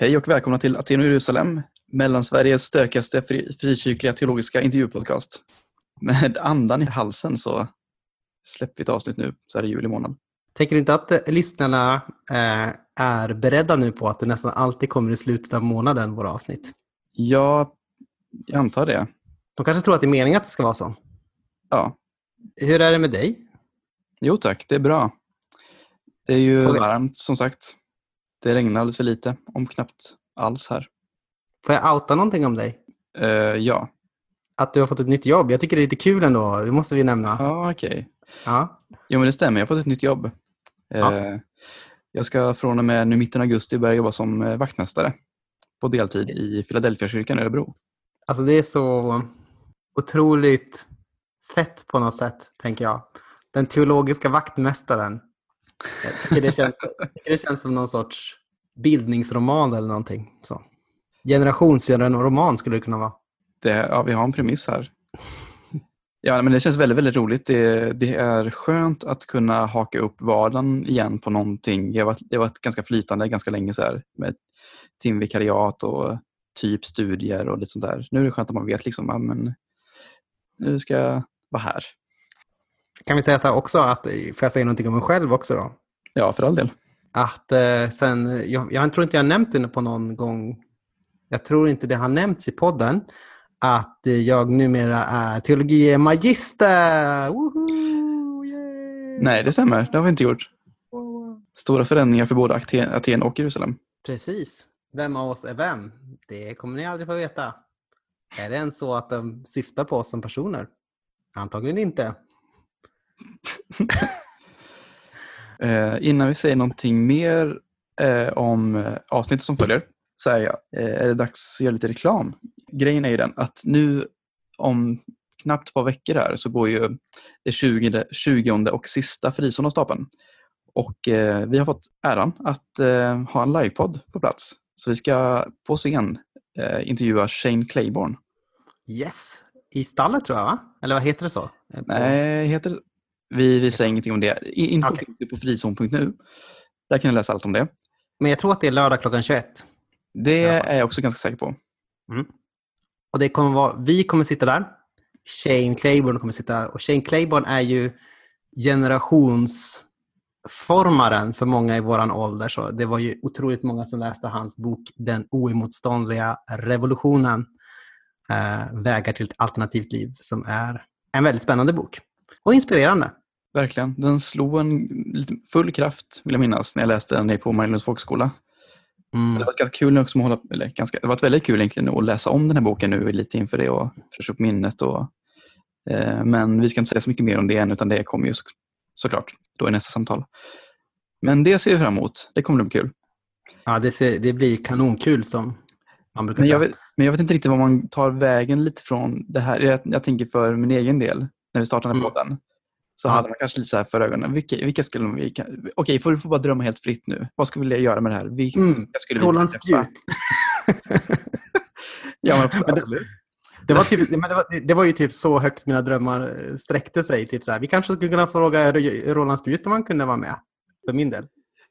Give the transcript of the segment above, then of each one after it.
Hej och välkomna till Aten och Jerusalem, Mellansveriges stökigaste fri, frikyrkliga teologiska intervjupodcast. Med andan i halsen så släpper vi ett avsnitt nu, så är det juli månad. Tänker du inte att eh, lyssnarna eh, är beredda nu på att det nästan alltid kommer i slutet av månaden, våra avsnitt? Ja, jag antar det. De kanske tror att det är meningen att det ska vara så. Ja. Hur är det med dig? Jo tack, det är bra. Det är ju Okej. varmt som sagt. Det regnar alldeles för lite, om knappt alls här. Får jag outa någonting om dig? Eh, ja, Att du har fått ett nytt jobb. Jag tycker det är lite kul ändå. Det måste vi nämna. ja okej. Ja. Jo men det stämmer, jag har fått ett nytt jobb. Eh, Ja. Jag ska från och med nu mitten av augusti börja jobba som eh, vaktmästare på deltid i Philadelphia-kyrkan i Örebro. Alltså det är så otroligt fett på något sätt, tänker jag. Den teologiska vaktmästaren. Jag tycker det känns, tycker det känns som någon sorts bildningsroman eller någonting. Så. Generationsroman skulle det kunna vara. Det, ja, vi har en premiss här. Ja, men det känns väldigt, väldigt roligt. Det, det är skönt att kunna haka upp vardagen igen på någonting. Jag har varit, jag har varit ganska flytande ganska länge så här, med timvikariat och typ studier och lite sånt där. Nu är det skönt att man vet liksom, ja, men nu ska jag vara här. Kan vi säga så här också, att, får jag säga någonting om mig själv också då? Ja, för all del. Att eh, sen, jag, jag tror inte jag har nämnt det på någon gång, jag tror inte det har nämnts i podden, att jag numera är teologie magister. Woho! Yay! Nej, det stämmer. Det har vi inte gjort. Stora förändringar för både Aten, Aten och Jerusalem. Precis. Vem av oss är vem? Det kommer ni aldrig få veta. Är det än så att de syftar på oss som personer? Antagligen inte. Eh, innan vi säger någonting mer eh, om eh, avsnittet som följer så är, jag, eh, är det dags att göra lite reklam. Grejen är ju den att nu om knappt ett par veckor här så går ju det 20, 20 och sista frizon av stapeln. Och eh, vi har fått äran att eh, ha en livepodd på plats. Så vi ska på scen intervjua Shane Claiborne. Yes. I stallet tror jag, va? Eller vad heter det så? På- Nej, heter det? Vi, vi säger ingenting om det. Info ju på frizon.nu. Där kan ni läsa allt om det. Men jag tror att det är lördag klockan 21. Det Ja. är jag också ganska säker på. Och det kommer vara, vi kommer sitta där. Shane Claiborne kommer sitta där. Och Shane Claiborne är ju generationsformaren för många i våran ålder. Så det var ju otroligt många som läste hans bok Den oemotståndliga revolutionen. Eh, Vägar till ett alternativt liv som är en väldigt spännande bok. Och inspirerande. Verkligen. Den slog en full kraft, vill jag minnas, när jag läste den på Marielunds folkhögskola. Mm. Det var ganska kul också att hålla, eller ganska, det var väldigt kul egentligen att läsa om den här boken nu lite inför det och fräscha upp minnet. Och, eh, men vi ska inte säga så mycket mer om det än, utan det kommer ju så, såklart då i nästa samtal. Men det ser vi fram emot. Det kommer att bli kul. Ja, det, ser, det blir kanonkul som man brukar Men säga. jag, vet, men jag vet inte riktigt vad man tar vägen lite från det här. Jag, jag tänker för min egen del, när vi startade Mm. podden, så Ja. hade man kanske lite så här för ögonen. Vilka, vilka skulle vi... Okej, får du får bara drömma helt fritt nu. Vad skulle jag göra med det här? Vilka Mm. skulle vi Roland? Spjut. Ja, men, Men det- absolut. Det var, typ, men det, var, det var ju typ så högt mina drömmar eh, sträckte sig. Typ så här, vi kanske skulle kunna fråga Roland Spjut om han kunde vara med. För min del.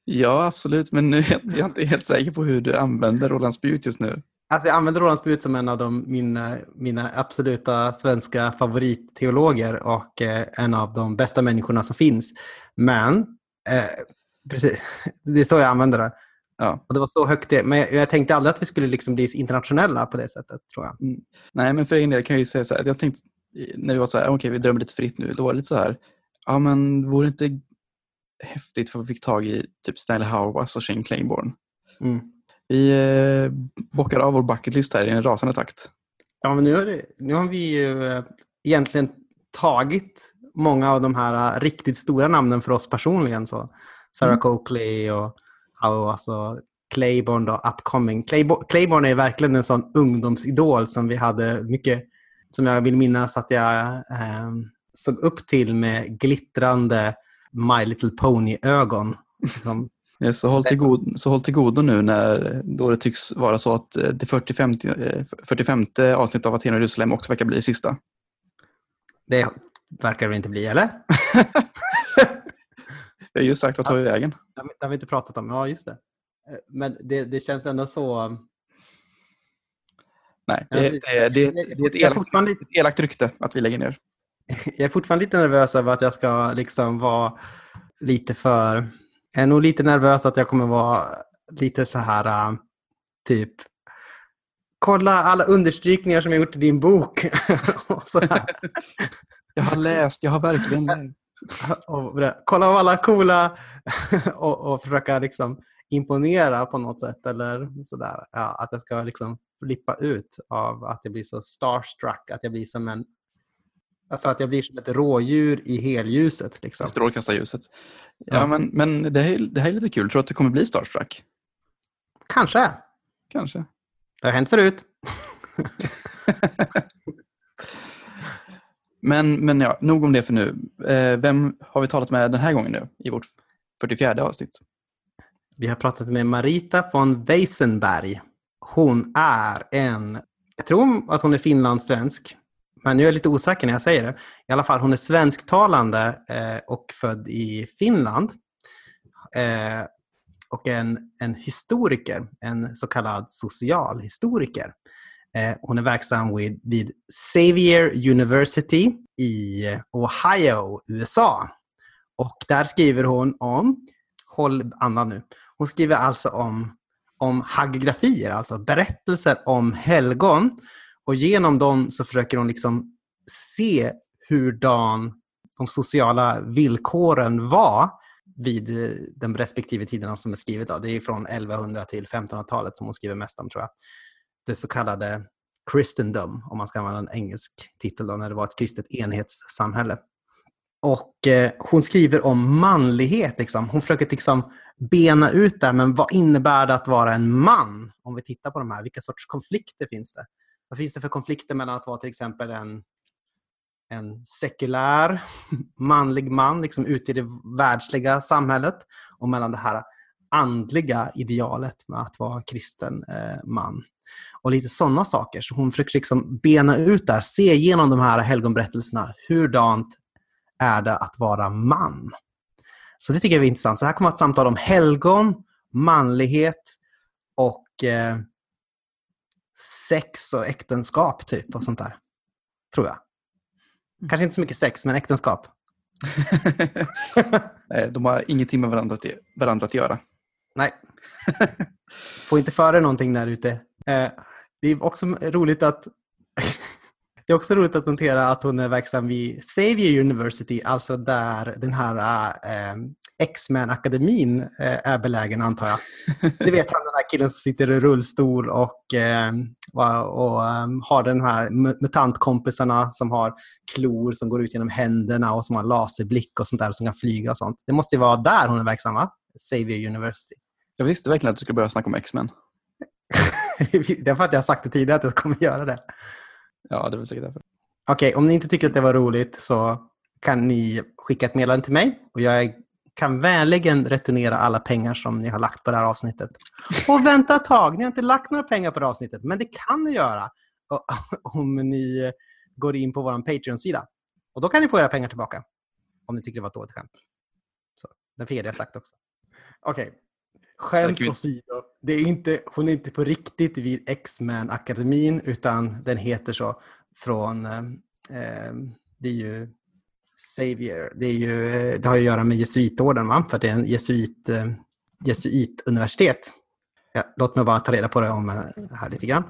Ja, absolut. Men nu är jag jag är inte helt säker på hur du använder Roland Spjut just nu. Alltså jag använder Roland Spjut som en av de, mina, mina absoluta svenska favoritteologer och eh, en av de bästa människorna som finns. Men, eh, precis, det är så jag använder det. Ja. Och det var så högt det. Men jag, jag tänkte aldrig att vi skulle liksom bli internationella på det sättet, tror jag. Nej, men för egen del kan jag ju säga så här. att Jag tänkte, när vi var så här, okej, vi drömmer lite fritt nu. Då var det lite så här, ja men vore det inte häftigt för vi fick tag i typ Stanley Hauerwas och Shane Claiborne. Mm. Vi eh, bockar av vår bucketlist här i en rasande takt. Ja, men nu har, det, nu har vi ju eh, egentligen tagit många av de här eh, riktigt stora namnen för oss personligen. Så Sarah Mm. Coakley och, och alltså Claiborne då, upcoming. Claiborne, Claiborne är verkligen en sån ungdomsidol som vi hade mycket, som jag vill minnas att jag eh, såg upp till med glittrande My Little Pony-ögon. Liksom. Ja, Så håll, till god, så håll till godo nu när då det tycks vara så att eh, det 45, eh, 45 avsnittet av Aten och Jerusalem också verkar bli det sista. Det verkar det inte bli, eller? Vi har ju sagt vad tar vi vägen. Det har vi- inte pratat om. Ja, just det. Eh, Men det, det känns ändå så... Nej, Ja, det, det- det, jag- är ett jag elakt, fortfarande- ett elakt rykte att vi lägger ner. Jag är fortfarande lite nervös över att jag ska liksom vara lite för... Jag är nog lite nervös att jag kommer vara lite så här äh, typ kolla alla understrykningar som jag gjort i din bok. Jag har läst, jag har verkligen läst. och kolla på alla coola och, och försöka liksom imponera på något sätt. Eller sådär. Ja, att jag ska liksom flippa ut av att jag blir så starstruck. Att jag blir som en Alltså att jag blir som ett rådjur i helljuset. Liksom. Strålkastarljuset. Ja, Ja. men, men det, här, det här är lite kul. Tror du att du kommer bli starstruck? Kanske. Kanske. Det har hänt förut. Men, men ja, nog om det för nu. Eh, vem har vi talat med den här gången nu i vårt 44 avsnitt? Vi har pratat med Marita von Weisenberg. Hon är en, jag tror att hon är finlandssvensk, men nu är jag lite osäker när jag säger det. I alla fall, hon är svensktalande eh, och född i Finland. Eh, och en, en historiker, en så kallad socialhistoriker. Eh, hon är verksam vid, vid Xavier University i Ohio, USA. Och där skriver hon om, håll andan nu, hon skriver alltså om, om hagiografier, alltså berättelser om helgon. Och genom dem så försöker hon liksom se hurdan de sociala villkoren var vid eh, den de respektive tiderna som är skrivet. Det är från 1100 till 1500-talet som hon skriver mest om tror jag. Det så kallade Christendom, om man ska använda en engelsk titel, då, när det var ett kristet enhetssamhälle. Och eh, hon skriver om manlighet. Liksom. Hon försöker liksom bena ut det, men vad innebär det att vara en man? Om vi tittar på de här, vilka sorts konflikter finns det? Vad finns det för konflikter mellan att vara till exempel en, en sekulär manlig man liksom ute i det världsliga samhället och mellan det här andliga idealet med att vara kristen eh, man. Och lite sådana saker. Så hon försöker liksom bena ut där, se igenom de här helgonberättelserna. Hurdant är det att vara man? Så det tycker jag är intressant. Så här kommer ett samtal om helgon, manlighet och eh, sex och äktenskap typ och sånt där. Tror jag. Kanske inte så mycket sex, men äktenskap. Nej, De har ingenting med varandra att, varandra att göra. Nej. Får inte före någonting där ute. Eh, det är också roligt att det är också roligt att notera att hon är verksam vid Xavier University, alltså där den här äh, X-Men-akademin äh, är belägen antar jag. Det vet han killen som sitter i rullstol och, äh, och, ähm, har den här mutantkompisarna som har klor som går ut genom händerna och som har laserblick och sånt där som kan flyga och sånt. Det måste ju vara där hon är verksam va? Xavier University. Jag visste verkligen att du skulle börja snacka om X-Men. det är för att jag har sagt det tidigare att jag kommer göra det. Ja, det är väl säkert därför. Okej, om ni inte tycker att det var roligt så kan ni skicka ett meddelande till mig och jag kan vänligen returnera alla pengar som ni har lagt på det här avsnittet. Och vänta ett tag, ni har inte lagt några pengar på det här avsnittet, men det kan ni göra om ni går in på vår Patreon-sida. Och då kan ni få era pengar tillbaka. Om ni tycker det var ett dåligt skämt. Så, den fick jag sagt också. Okej, Skämt åsido, det är inte, hon är inte på riktigt vid X-Men-akademin utan den heter så från, eh, det är ju Xavier, det, är ju, eh, det har ju att göra med jesuitorden va? för att det är en jesuit, eh, jesuituniversitet. Ja, låt mig bara ta reda på det om eh, här lite grann.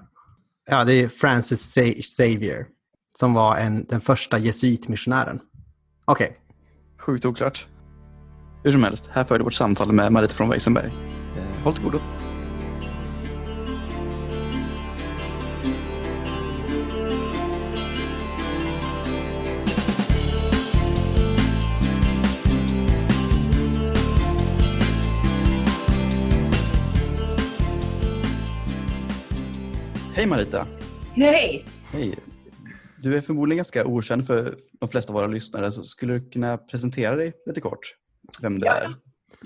Ja, det är Francis Xavier som var en, den första jesuitmissionären. Okej. Okay. Sjukt oklart. Hur som helst, här följer vårt samtal med Marit från Weisenberg. Eh, håll till godo. Hej Marita! Hej! Hej! Du är förmodligen ganska okänd för de flesta av våra lyssnare, så skulle du kunna presentera dig lite kort? Vem du ja, är?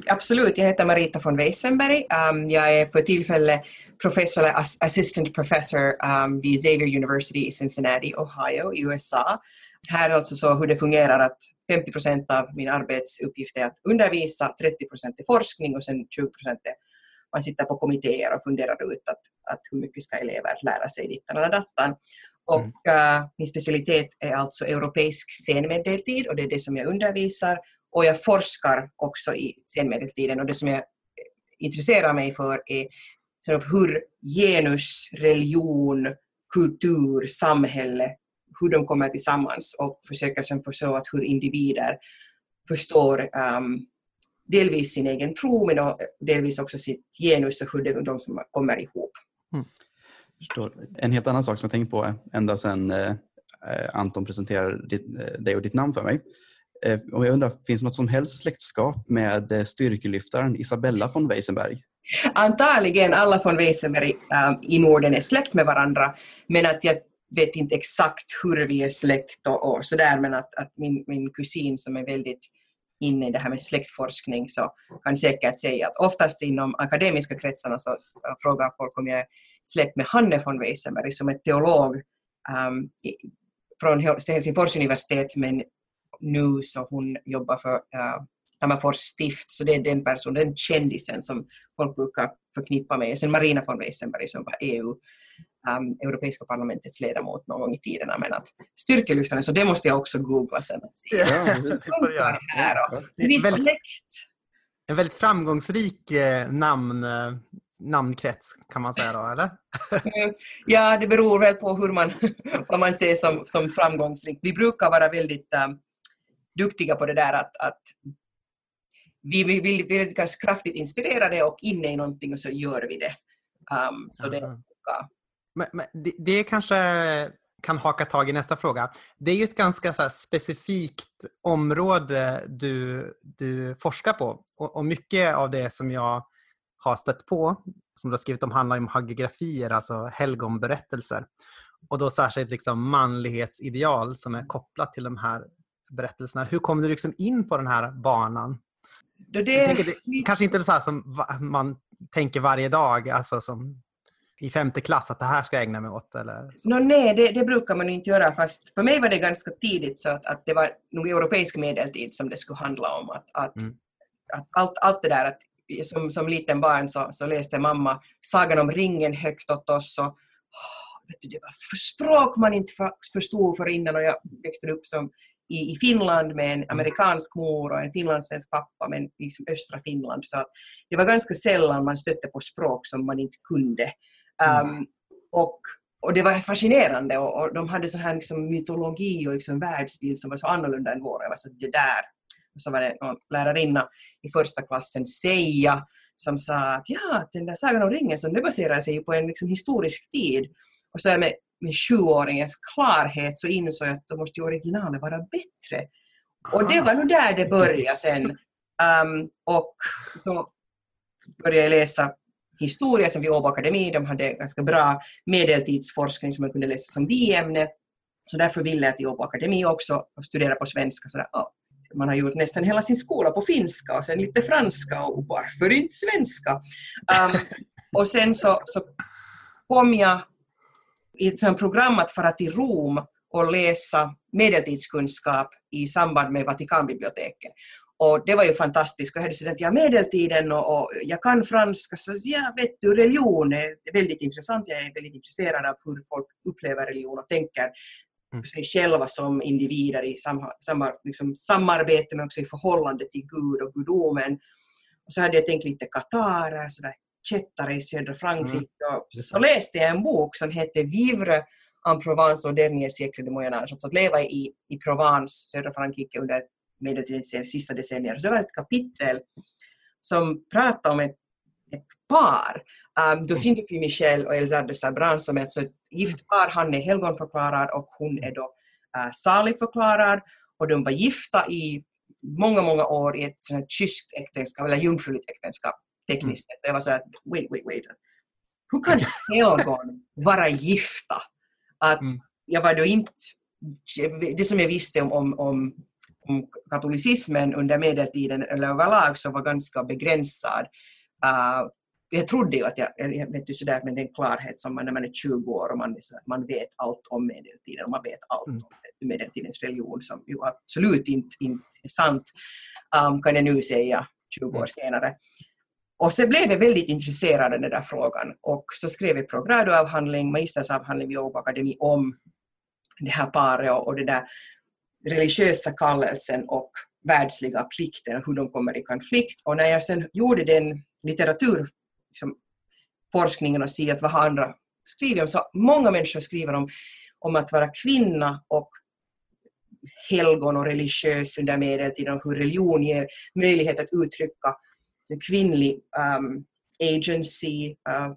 Absolut, jag heter Marita von Weisenberg. Um, jag är för tillfället professor, assistant professor um, vid Xavier University i Cincinnati, Ohio i USA. Här är alltså så hur det fungerar att 50 procent av min arbetsuppgift är att undervisa, 30 procent är forskning och sen 20 procent är man sitter på kommittéer och funderar ut att, att hur mycket ska elever lära sig dittan eller dattan. Och mm. uh, min specialitet är alltså europeisk scenmedeltid och det är det som jag undervisar. Och jag forskar också i senmedeltiden och det som jag intresserar mig för är hur genus, religion, kultur, samhälle, hur de kommer tillsammans och försöker sen förstå att hur individer förstår um, delvis sin egen tro men delvis också sitt genus och hur de, som kommer ihop. Mm. Förstår. En helt annan sak som jag tänkt på ända sedan eh, Anton presenterade eh, dig och ditt namn för mig. Eh, och jag undrar, finns det något som helst släktskap med eh, styrkelyftaren Isabella von Weisenberg? Antagligen alla von Weisenberg um, i Norden är släkt med varandra men att jag vet inte exakt hur vi är släkt och, och sådär men att, att min, min kusin som är väldigt inne i det här med släktforskning så kan säkert säga att oftast inom akademiska kretsarna så eh, frågar folk om jag är släkt med Hanne von Weisenberg som är teolog um, från Helsingfors universitet men nu så hon jobbar för uh, Tammerfors stift, så det är den personen, den kändisen som folk brukar förknippa med. Sen Marina von Weisenberg som var EU, um, Europeiska parlamentets ledamot någon gång i tiderna. Men att styrkelyftarna, så det måste jag också googla sen. Att se. Ja, det här och, vi släkt. En väldigt framgångsrik eh, namn, eh, namnkrets kan man säga då, eller? ja, det beror väl på hur man, vad man ser som, som framgångsrikt. Vi brukar vara väldigt um, duktiga på det där att, att vi vill bli ganska kraftigt inspirerade och inne i någonting och så gör vi det. Um, så det, ja. Men, men det, det kanske kan haka tag i nästa fråga. Det är ju ett ganska så specifikt område du, du forskar på och, och, mycket av det som jag har stött på, som du har skrivit om, handlar om hagiografier, alltså helgonberättelser. Och då särskilt liksom manlighetsideal som är kopplat till de här berättelserna. Hur kom du liksom in på den här banan? Det, tänker, det kanske inte så som man tänker varje dag, alltså som i femte klass, att det här ska jag ägna mig åt? Eller no, nej, det, det, brukar man inte göra. Fast för mig var det ganska tidigt så att, att det var nog europeisk medeltid som det skulle handla om. Att, att, mm. att allt, allt det där, att som, som liten barn så, så läste mamma Sagan om ringen högt åt oss. Och, oh, vet du, det var för språk man inte för, förstod för innan och jag växte upp som i, i Finland med en mm. amerikansk mor och en finlandssvensk pappa men liksom östra Finland. Så det var ganska sällan man stötte på språk som man inte kunde. Um, och, och det var fascinerande och, och de hade sån här liksom mytologi och liksom världsbild som var så annorlunda än vår. Jag var så det där. Och så var det någon lärarinna i första klassen, Seija, som sa att ja, den där Sagan om ringen som det baserar sig på en liksom historisk tid. Och så med med sjuåringens klarhet så insåg jag att då måste ju originalet vara bättre. Och det var nog där det började sen. Um, och så började jag läsa historia som vid Åbo Akademi. De hade ganska bra medeltidsforskning som man kunde läsa som biämne. Så därför ville jag till Åbo Akademi också och studera på svenska. Så där, ja. man har gjort nästan hela sin skola på finska och sen lite franska och varför inte svenska? Um, och sen så, så kom jag i ett sånt program att fara till Rom och läsa medeltidskunskap i samband med Vatikanbiblioteket. Och det var ju fantastiskt. Jag hade student i medeltiden och, och, jag kan franska, så ja, vet du, religion är väldigt intressant. Jag är väldigt intresserad av hur folk upplever religion och tänker mm. sig själva som individer i samma, samma, liksom, samarbete men också i förhållande till Gud och gudomen. Och så hade jag tänkt lite katarer, sådär kättare i södra Frankrike. Mm. Så läste jag en bok som hette Vivre en Provence och dernier siècle de Moyen Âge, alltså att leva i, i Provence, södra Frankrike under medeltidens sista decennier. Det var ett kapitel som pratade om ett, ett par, um, Dauphine de Michel och Elzade de Sabran som är alltså ett gift par. Han är helgonförklarad och hon är då uh, saligförklarad och de var gifta i många, många år i ett sånt kyskt äktenskap, eller jungfruligt äktenskap tekniskt sett. Jag var såhär, wait, wait, wait. Hur kan helgon vara gifta? Att mm. jag var då inte, det som jag visste om, om, om, om katolicismen under medeltiden eller överlag så var ganska begränsad. Uh, jag trodde ju att jag, jag vet ju sådär med den klarhet som man när man är 20 år och man, man vet allt om medeltiden och man vet allt mm. om medeltidens religion som ju absolut inte, inte är sant, um, kan jag nu säga 20 år mm. senare. och så blev jag väldigt intresserad av den där frågan och så skrev jag programavhandling, magistersavhandling vid Åbo Akademi om det här paret och, och det där religiösa kallelsen och världsliga plikten och hur de kommer i konflikt. Och när jag sen gjorde den litteraturforskningen liksom, och se att vad har andra skrivit om, så många människor skriver om, om att vara kvinna och helgon och religiös under medeltiden och hur religion ger möjlighet att uttrycka kvinnlig um, agency, uh,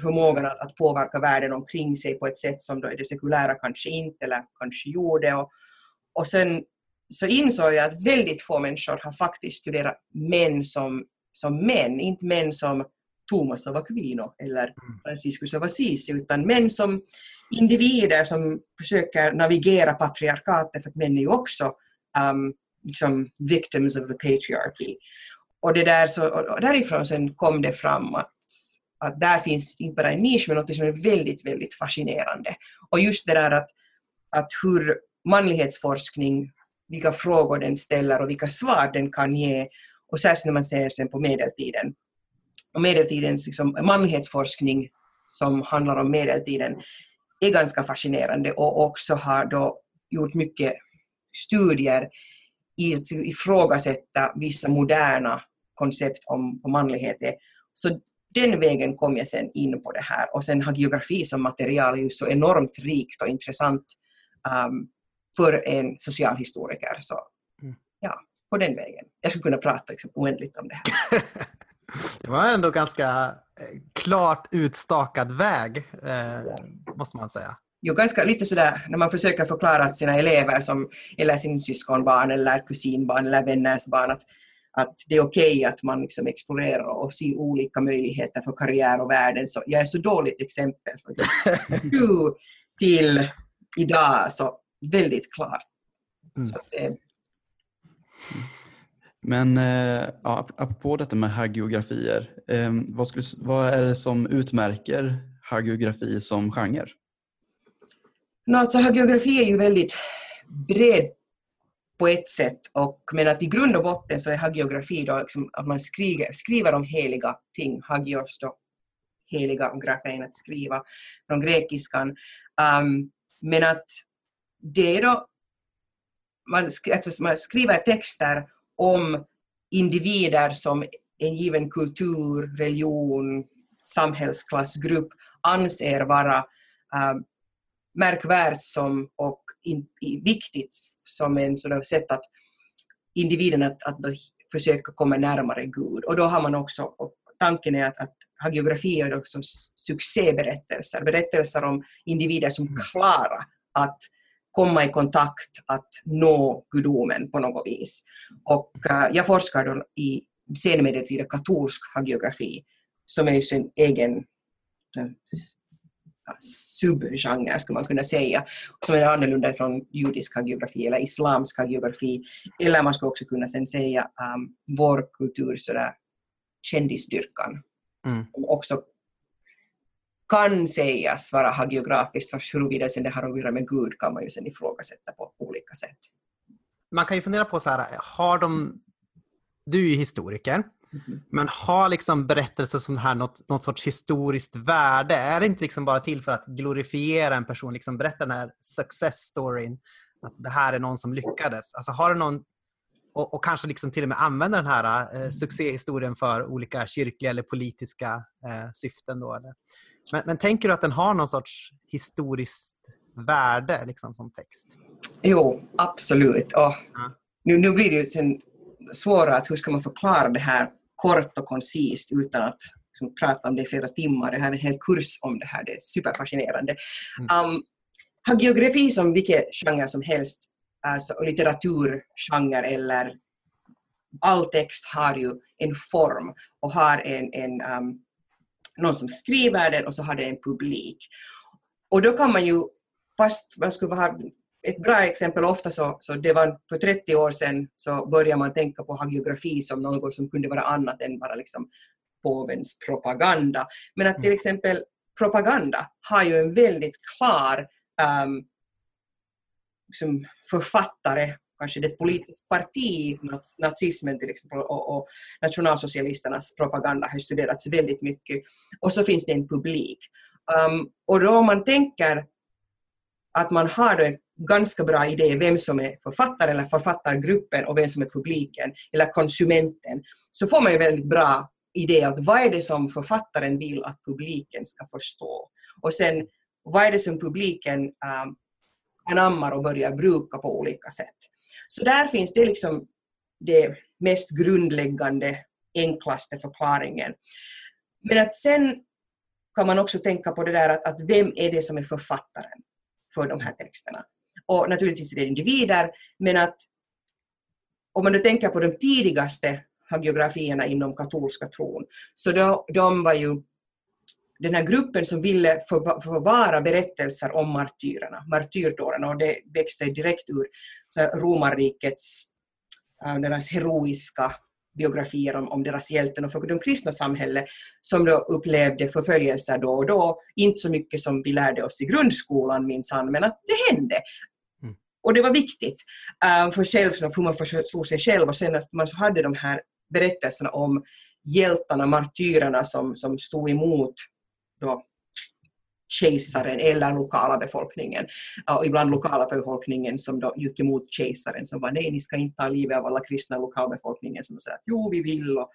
förmågan att, att påverka världen omkring sig på ett sätt som då det sekulära kanske inte eller kanske gjorde. Och, och sen så insåg jag att väldigt få människor har faktiskt studerat män som, som män, inte män som Thomas av Aquino eller mm. Franciscus av Assisi, utan män som individer som försöker navigera patriarkatet, för att män är ju också um, liksom victims of the patriarchy. Och, det där så, och därifrån sen kom det fram att, att där finns inte bara en nisch, men något som är väldigt, väldigt fascinerande. Och just det där att, att hur manlighetsforskning, vilka frågor den ställer och vilka svar den kan ge, och särskilt när man ser sen på medeltiden. Och medeltidens liksom, manlighetsforskning som handlar om medeltiden är ganska fascinerande och också har då gjort mycket studier i att liksom ifrågasätta vissa moderna koncept om, om manlighet är. Så den vägen kom jag sen in på det här och sen har geografi som material är så enormt rikt och intressant um, för en socialhistoriker. Så mm. ja, på den vägen. Jag skulle kunna prata liksom, oändligt om det här. det var ändå ganska eh, klart utstakad väg, eh, måste man säga. Jo, ganska lite sådär när man försöker förklara till sina elever som, eller sin syskonbarn eller kusinbarn eller vänners barn att, att det är okej okay att man liksom explorerar och ser olika möjligheter för karriär och världen. Så jag är så dåligt exempel. För till idag så väldigt klart. Mm. Det... Men eh, ja, apropå detta med hagiografier, eh, vad, skulle, vad är det som utmärker hagiografi som genre? No, alltså, hagiografi är ju väldigt bred på ett sätt, och, men att i grund och botten så är hagiografi då liksom att man skriver, skriver om heliga ting, hagios då, heliga och grafein att skriva från grekiskan. Um, men att det är då, man, alltså man skriver texter om individer som en given kultur, religion, samhällsklassgrupp anser vara um, märkvärt som, och in, viktigt som en sådär sätt att individen att, att försöka komma närmare Gud. Och då har man också, tanken är att, att hagiografi är också succéberättelser, berättelser om individer som mm. klarar att komma i kontakt, att nå gudomen på något vis. Och uh, jag forskar då i senmedeltida katolsk hagiografi som är ju sin egen uh, subgenre, skulle man kunna säga, som är annorlunda från judisk hagiografi eller islamsk hagiografi. Eller man skulle också kunna sen säga um, vår kultur sådär kändisdyrkan. Mm. också kan sägas vara hagiografiskt, fast huruvida sen det har att göra med Gud kan man ju sen ifrågasätta på olika sätt. Man kan ju fundera på så här, har de... Du är ju historiker. Mm. Men har liksom berättelser som det här något, något sorts historiskt värde? Är det inte liksom bara till för att glorifiera en person, liksom berätta den här success storyn, att det här är någon som lyckades? Alltså har det någon, och, och kanske liksom till och med använda den här eh, succéhistorien för olika kyrkliga eller politiska eh, syften? Då, eller? Men, men, tänker du att den har någon sorts historiskt värde liksom, som text? Jo, absolut. Och ja. nu, nu blir det ju sen svårare att hur ska man förklara det här kort och koncist utan att liksom, prata om det i flera timmar. Det här är en hel kurs om det här, det är superfascinerande. Mm. Um, hagiografi som vilken genre som helst, alltså litteraturgenre eller all text har ju en form och har en, en um, någon som skriver den och så har den en publik. Och då kan man ju, fast man skulle ha ett bra exempel ofta så, så det var för 30 år sedan så började man tänka på hagiografi som något som kunde vara annat än bara liksom påvens propaganda. Men att till mm. exempel propaganda har ju en väldigt klar um, liksom författare kanske det politiskt parti, nazismen till exempel, och, och nationalsocialisternas propaganda har studerats väldigt mycket. Och så finns det en publik. Um, och då om man tänker att man har en ganska bra idé vem som är författaren eller författargruppen och vem som är publiken eller konsumenten, så får man ju väldigt bra idé att vad är det som författaren vill att publiken ska förstå? Och sen vad är det som publiken um, anammar och börjar bruka på olika sätt? Så där finns det liksom det mest grundläggande, enklaste förklaringen. Men att sen kan man också tänka på det där att, att vem är det som är författaren för de här texterna? Och naturligtvis är det individer, men att om man nu tänker på de tidigaste hagiografierna inom katolska tron, så då, de var ju den här gruppen som ville förvara berättelser om martyrerna, martyrdåren, och det växte direkt ur romarrikets, äh, deras heroiska biografier om, om deras hjälten och för de kristna samhället som då upplevde förföljelser då och då, inte så mycket som vi lärde oss i grundskolan minsann, men att det hände. Mm. Och det var viktigt uh, för själv, hur man förstod sig själv och sen att man hade de här berättelserna om hjältarna, martyrerna som, som stod emot då kejsaren eller lokala befolkningen. Och ibland lokala befolkningen som då gick emot kejsaren som var nej, ni ska inte ta livet av alla kristna lokalbefolkningen som sa att jo, vi vill. Och,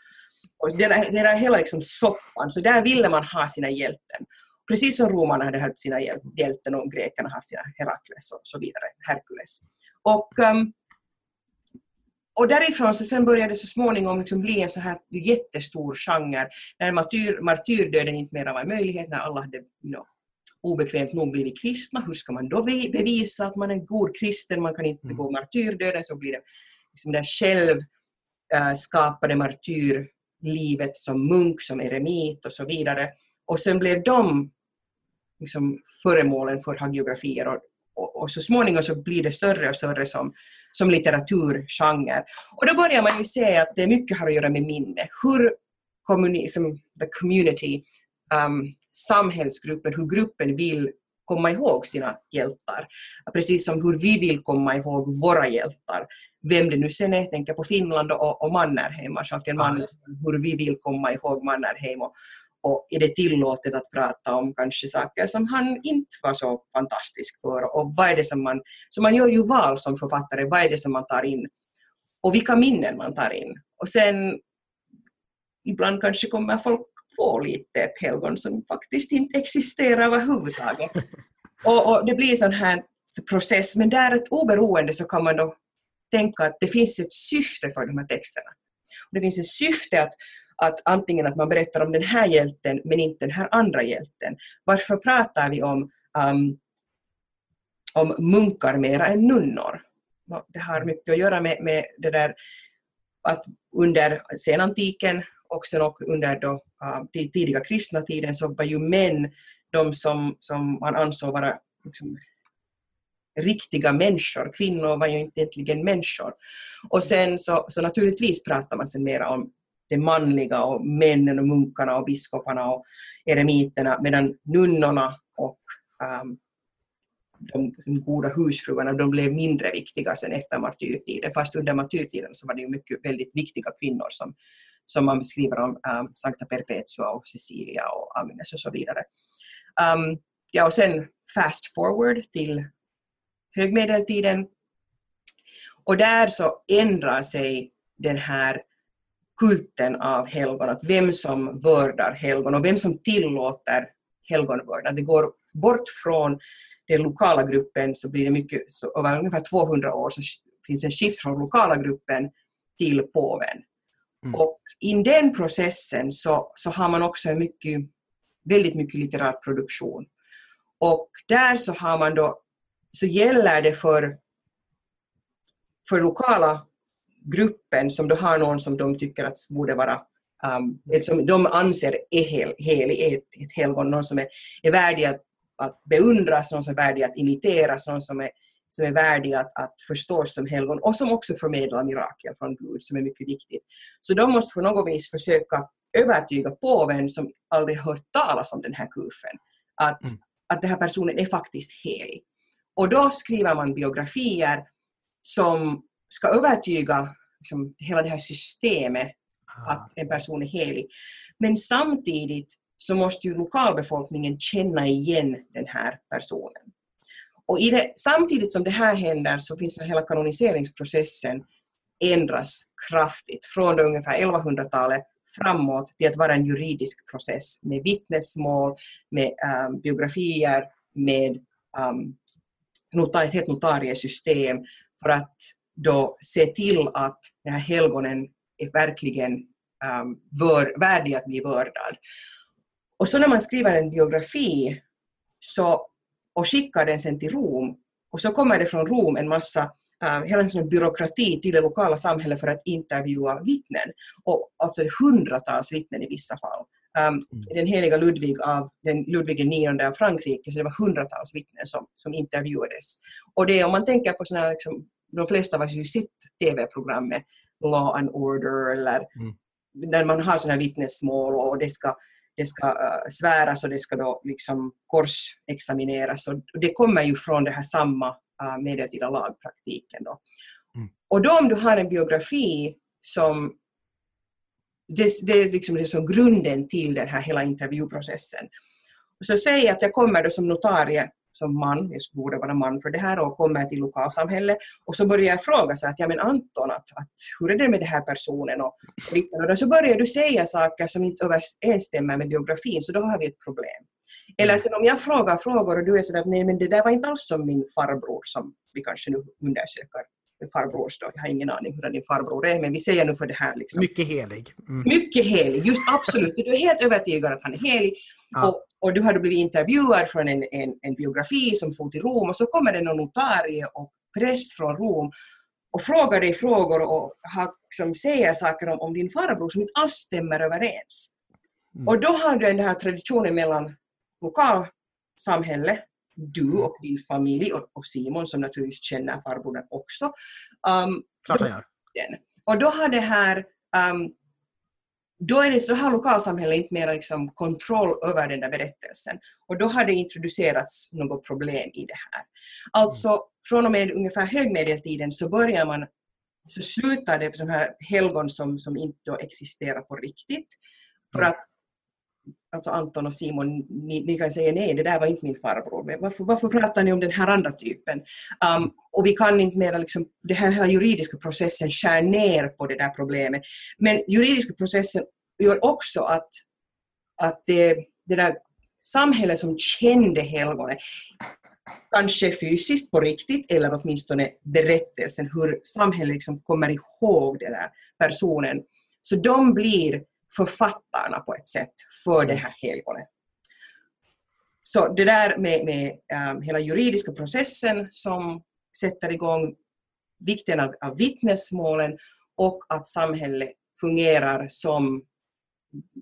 och det, där, det där hela liksom soppan, så där ville man ha sina hjälten. Precis som romarna hade haft sina hjälten och grekerna har sina Herakles och så vidare, Herkules. Och, um, och därifrån så sen började det så småningom liksom bli en så här jättestor genre när martyr, martyrdöden inte mer var en möjlighet, när alla hade you know, obekvämt nog blivit kristna. Hur ska man då bevisa att man är en god kristen? Man kan inte begå mm. martyrdöden, så blir det liksom det själv äh, skapade martyrlivet som munk, som eremit och så vidare. Och sen blev de liksom, föremålen för hagiografier och, och, och, så småningom så blir det större och större som, som litteraturgenre. Och då börjar man ju se att det mycket har att göra med minne. Hur communi- som the community um, samhällsgruppen, hur gruppen vill komma ihåg sina hjältar. Precis som hur vi vill komma ihåg våra hjältar. Vem det nu sen är, jag tänker på Finland och, och Mannerheim, Marskalken Mannerheim, hur vi vill komma ihåg Mannerheim och, och är det tillåtet att prata om kanske saker som han inte var så fantastisk för och vad är det som man, så man gör ju val som författare, vad är det som man tar in och vilka minnen man tar in. Och sen ibland kanske kommer folk få lite helgon som faktiskt inte existerar överhuvudtaget. Och, och det blir sån här process, men där ett oberoende så kan man då tänka att det finns ett syfte för de här texterna. Och det finns ett syfte att, att antingen att man berättar om den här hjälten men inte den här andra hjälten. Varför pratar vi om, um, om munkar mera än nunnor? Det har mycket att göra med, med det där att under senantiken och sen också under då, uh, tidiga kristna tiden så var ju män de som, som man ansåg vara liksom, riktiga människor. Kvinnor var ju inte egentligen människor. Och sen så, så naturligtvis pratar man sen mera om det manliga och männen och munkarna och biskoparna och eremiterna medan nunnorna och um, de, de goda husfruarna de blev mindre viktiga sen efter martyrtiden. Fast under martyrtiden så var det ju mycket väldigt viktiga kvinnor som, som man beskriver om um, Sankta Perpetua och Cecilia och Agnes och så vidare. Um, ja, och sen fast forward till högmedeltiden. Och där så ändrar sig den här kulten av helgon, att vem som vördar helgon och vem som tillåter helgonvördnad. Det går bort från den lokala gruppen så blir det mycket, så över ungefär 200 år så finns en skift från lokala gruppen till påven. Mm. Och i den processen så, så har man också en mycket, väldigt mycket litterär produktion. Och där så har man då, så gäller det för, för lokala gruppen som då har någon som de tycker att borde vara um, som de anser är hel, helig, är ett helgon, någon som är, är värdig att, att beundras, någon som är värdig att imiteras, någon som är som är värdiga att, att förstås som helgon och som också förmedlar mirakel från Gud som är mycket viktigt. Så de måste på något vis försöka övertyga påven som aldrig hört talas om den här kurfen att, mm. att den här personen är faktiskt helig. Och då skriver man biografier som ska övertyga liksom, hela det här systemet Ah. att en person är helig. Men samtidigt så måste ju lokalbefolkningen känna igen den här personen. Och det, samtidigt som det här händer så finns det hela kanoniseringsprocessen ändras kraftigt från ungefär 1100-talet framåt till att vara en juridisk process med vittnesmål, med um, biografier, med um, nota, ett helt notariesystem för att då se till att den här helgonen är verkligen um, vör, värdig att bli vördad. Och så när man skriver en biografi så, och skickar den sen till Rom och så kommer det från Rom en massa uh, hela en sån byråkrati till det lokala samhället för att intervjua vittnen. Och alltså hundratals vittnen i vissa fall. Um, Den heliga Ludvig av den Ludvig IX av Frankrike, så det var hundratals vittnen som, som intervjuades. Och det om man tänker på såna här, liksom, de flesta har ju sett TV-programmet Law and Order eller Mm. när man har sådana vittnesmål och det ska, det ska uh, sväras och det ska då liksom korsexamineras. Och det kommer ju från det här samma uh, medeltida lagpraktiken. Då. Mm. Och då om du har en biografi som det, det, är liksom det som grunden till den här hela intervjuprocessen. Så säg att jag kommer då som notarie, som man, jag borde vara man för det här, och kommer till lokalsamhället och så börjar jag fråga så att, ja men Anton, att, att, hur är det med den här personen? Och, och då så börjar du säga saker som inte överensstämmer med biografin, så då har vi ett problem. Eller sen om jag frågar frågor och du är sådär att nej men det där var inte alls som min farbror som vi kanske nu undersöker. Farbrors då, jag har ingen aning hur din farbror är, men vi säger nu för det här liksom. Mycket helig. Mm. Mycket helig, just absolut. Du är helt övertygad att han är helig. Ja. Och, och du har blivit intervjuad från en, en, en biografi som for till Rom och så kommer det någon notarie och präst från Rom och frågar dig frågor och har, som säger saker om, om din farbror som inte alls stämmer överens. Mm. Och då har du den här traditionen mellan lokalsamhälle, du och din familj och, och Simon som naturligtvis känner farbrorn också. Um, Klart han gör. Och då har det här um, då är det så har lokalsamhället inte mer liksom kontroll över den där berättelsen. Och då har det introducerats något problem i det här. Alltså från och med ungefär högmedeltiden så börjar man så slutar det för sådana här helgon som, som inte existerar på riktigt. För Mm. att alltså Anton och Simon, ni, ni kan säga nej, det där var inte min farbror. Men varför, varför pratar ni om den här andra typen? Um, och vi kan inte mera, liksom, den här, här juridiska processen skär ner på det där problemet. Men juridiska processen gör också att, att det, det där samhället som kände helgonet, kanske fysiskt på riktigt eller åtminstone berättelsen, hur samhället liksom kommer ihåg den där personen. Så de blir författarna på ett sätt för det här helgonet. Så det där med, med um, hela juridiska processen som sätter igång vikten av, av vittnesmålen och att samhället fungerar som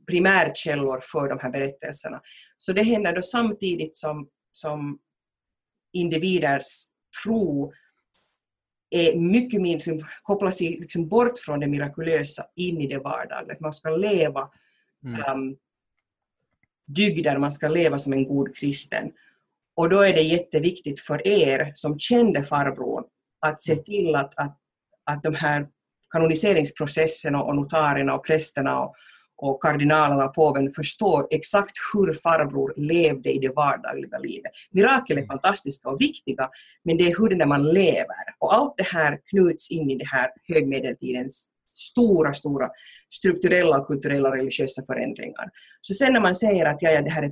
primärkällor för de här berättelserna. Så det händer då samtidigt som, som individers tro är mycket mer, liksom, kopplas liksom bort från det mirakulösa in i det vardagliga. Man ska leva Mm. um, dygder, man ska leva som en god kristen. Och då är det jätteviktigt för er som kände farbror att se till att, att, att de här kanoniseringsprocesserna och notarierna och prästerna och, och kardinalerna och påven förstår exakt hur farbror levde i det vardagliga livet. Mirakel är fantastiska och viktiga, men det är hur det är man lever. Och allt det här knuts in i det här högmedeltidens stora, stora strukturella, kulturella och religiösa förändringar. Så sen när man säger att ja, ja, det här är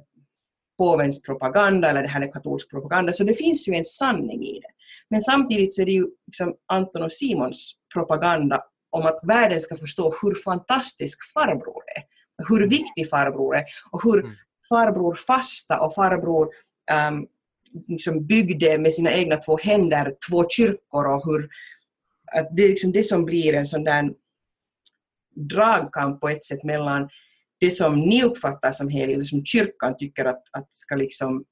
påvens propaganda eller det här är katolsk propaganda, så det finns ju en sanning i det. Men samtidigt så är det ju liksom Anton och Simons propaganda om att världen ska förstå hur fantastisk farbror är, hur viktig farbror är och hur Mm. farbror fasta och farbror um, liksom byggde med sina egna två händer två kyrkor och hur att det är liksom det som blir en sån där dragkamp på ett sätt mellan det som ni uppfattar som heligt, eller som kyrkan tycker att, att ska liksom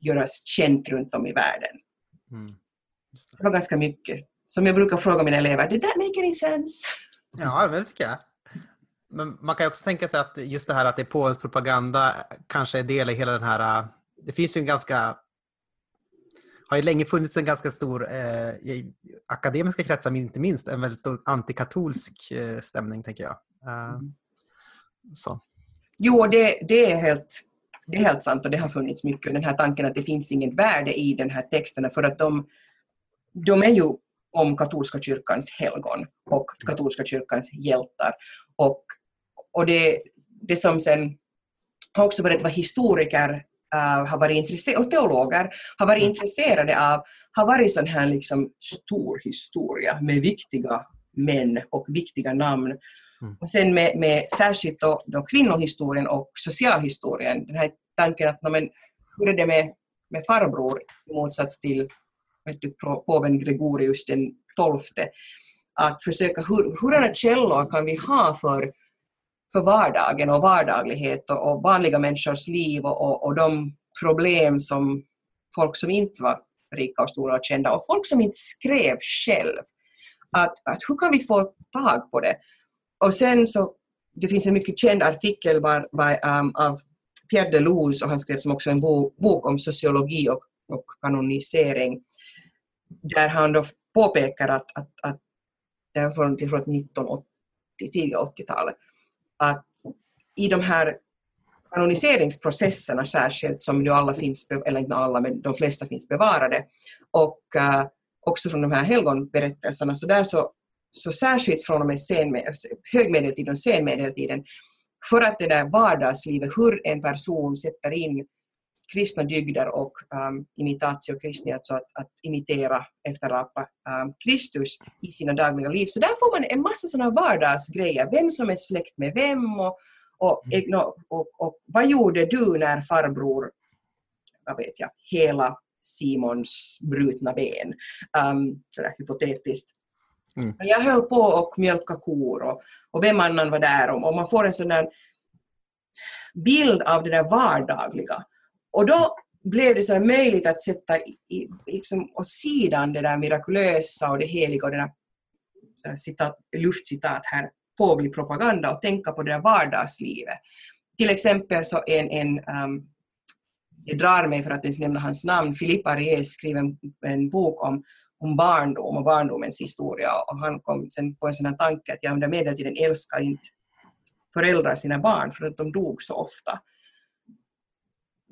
göras känt runt om i världen. Mm. Det var ganska mycket. Som jag brukar fråga mina elever, did that make any sense? Ja, det tycker jag. Men man kan också tänka sig att just det här att det är påvens propaganda kanske är del i hela den här... äh, Det finns ju en ganska... har ju länge funnits en ganska stor, eh, i akademiska kretsar inte minst, en väldigt stor antikatolsk eh, stämning tänker jag. Uh, så. Jo, det, det, är helt, det är helt sant och det har funnits mycket. Den här tanken att det finns inget värde i den här texterna för att de, de är ju om katolska kyrkans helgon och katolska kyrkans hjältar. Och, och det, det som sen har också varit vad historiker uh, har varit intresserade, och teologer har varit mm. intresserade av, har varit sån här liksom stor historia med viktiga män och viktiga namn. Mm. Och sen med, med särskilt då, då kvinnohistorien och socialhistorien, den här tanken att men, hur är det med, med farbror i motsats till vet du, påven Gregorius den tolfte, att försöka hur, hurdana källor kan vi ha för för vardagen och vardaglighet och, och vanliga människors liv och, och, och, de problem som folk som inte var rika och stora och kända och folk som inte skrev själv. Att, att hur kan vi få tag på det? Och sen så, det finns en mycket känd artikel var, var, um, av Pierre Deleuze och han skrev som också en bok, bok om sociologi och, och kanonisering där han då påpekar att, att, att det är från, från 1980, tidiga 80-talet, att i de här kanoniseringsprocesserna särskilt, som nu alla finns, eller inte alla, men de flesta finns bevarade, och uh, också från de här helgonberättelserna, så där så, så särskilt från och med sen, högmedeltiden och senmedeltiden, för att det där vardagslivet, hur en person sätter in kristna dygder och um, imitatio Christi, alltså att, att imitera, efterapa um, Kristus i sina dagliga liv. Så där får man en massa sådana vardagsgrejer, vem som är släkt med vem och, och, mm. och, och, och vad gjorde du när farbror, vad vet jag, hela Simons brutna ben, um, sådär hypotetiskt. Mm. Jag höll på att mjölka kor och, och vem annan var där och, och man får en sån där bild av det där vardagliga. Och då blev det så möjligt att sätta i, liksom, åt sidan det där mirakulösa och det heliga och det där citat, luftcitat här, påvlig propaganda och tänka på det där vardagslivet. Till exempel så en, en um, det drar mig för att ens nämna hans namn, Philippe Ariès skrev en, en bok om, om barndom och barndomens historia och han kom sen på en sån här tanke att jag under medeltiden älskar inte föräldrar sina barn för att de dog så ofta.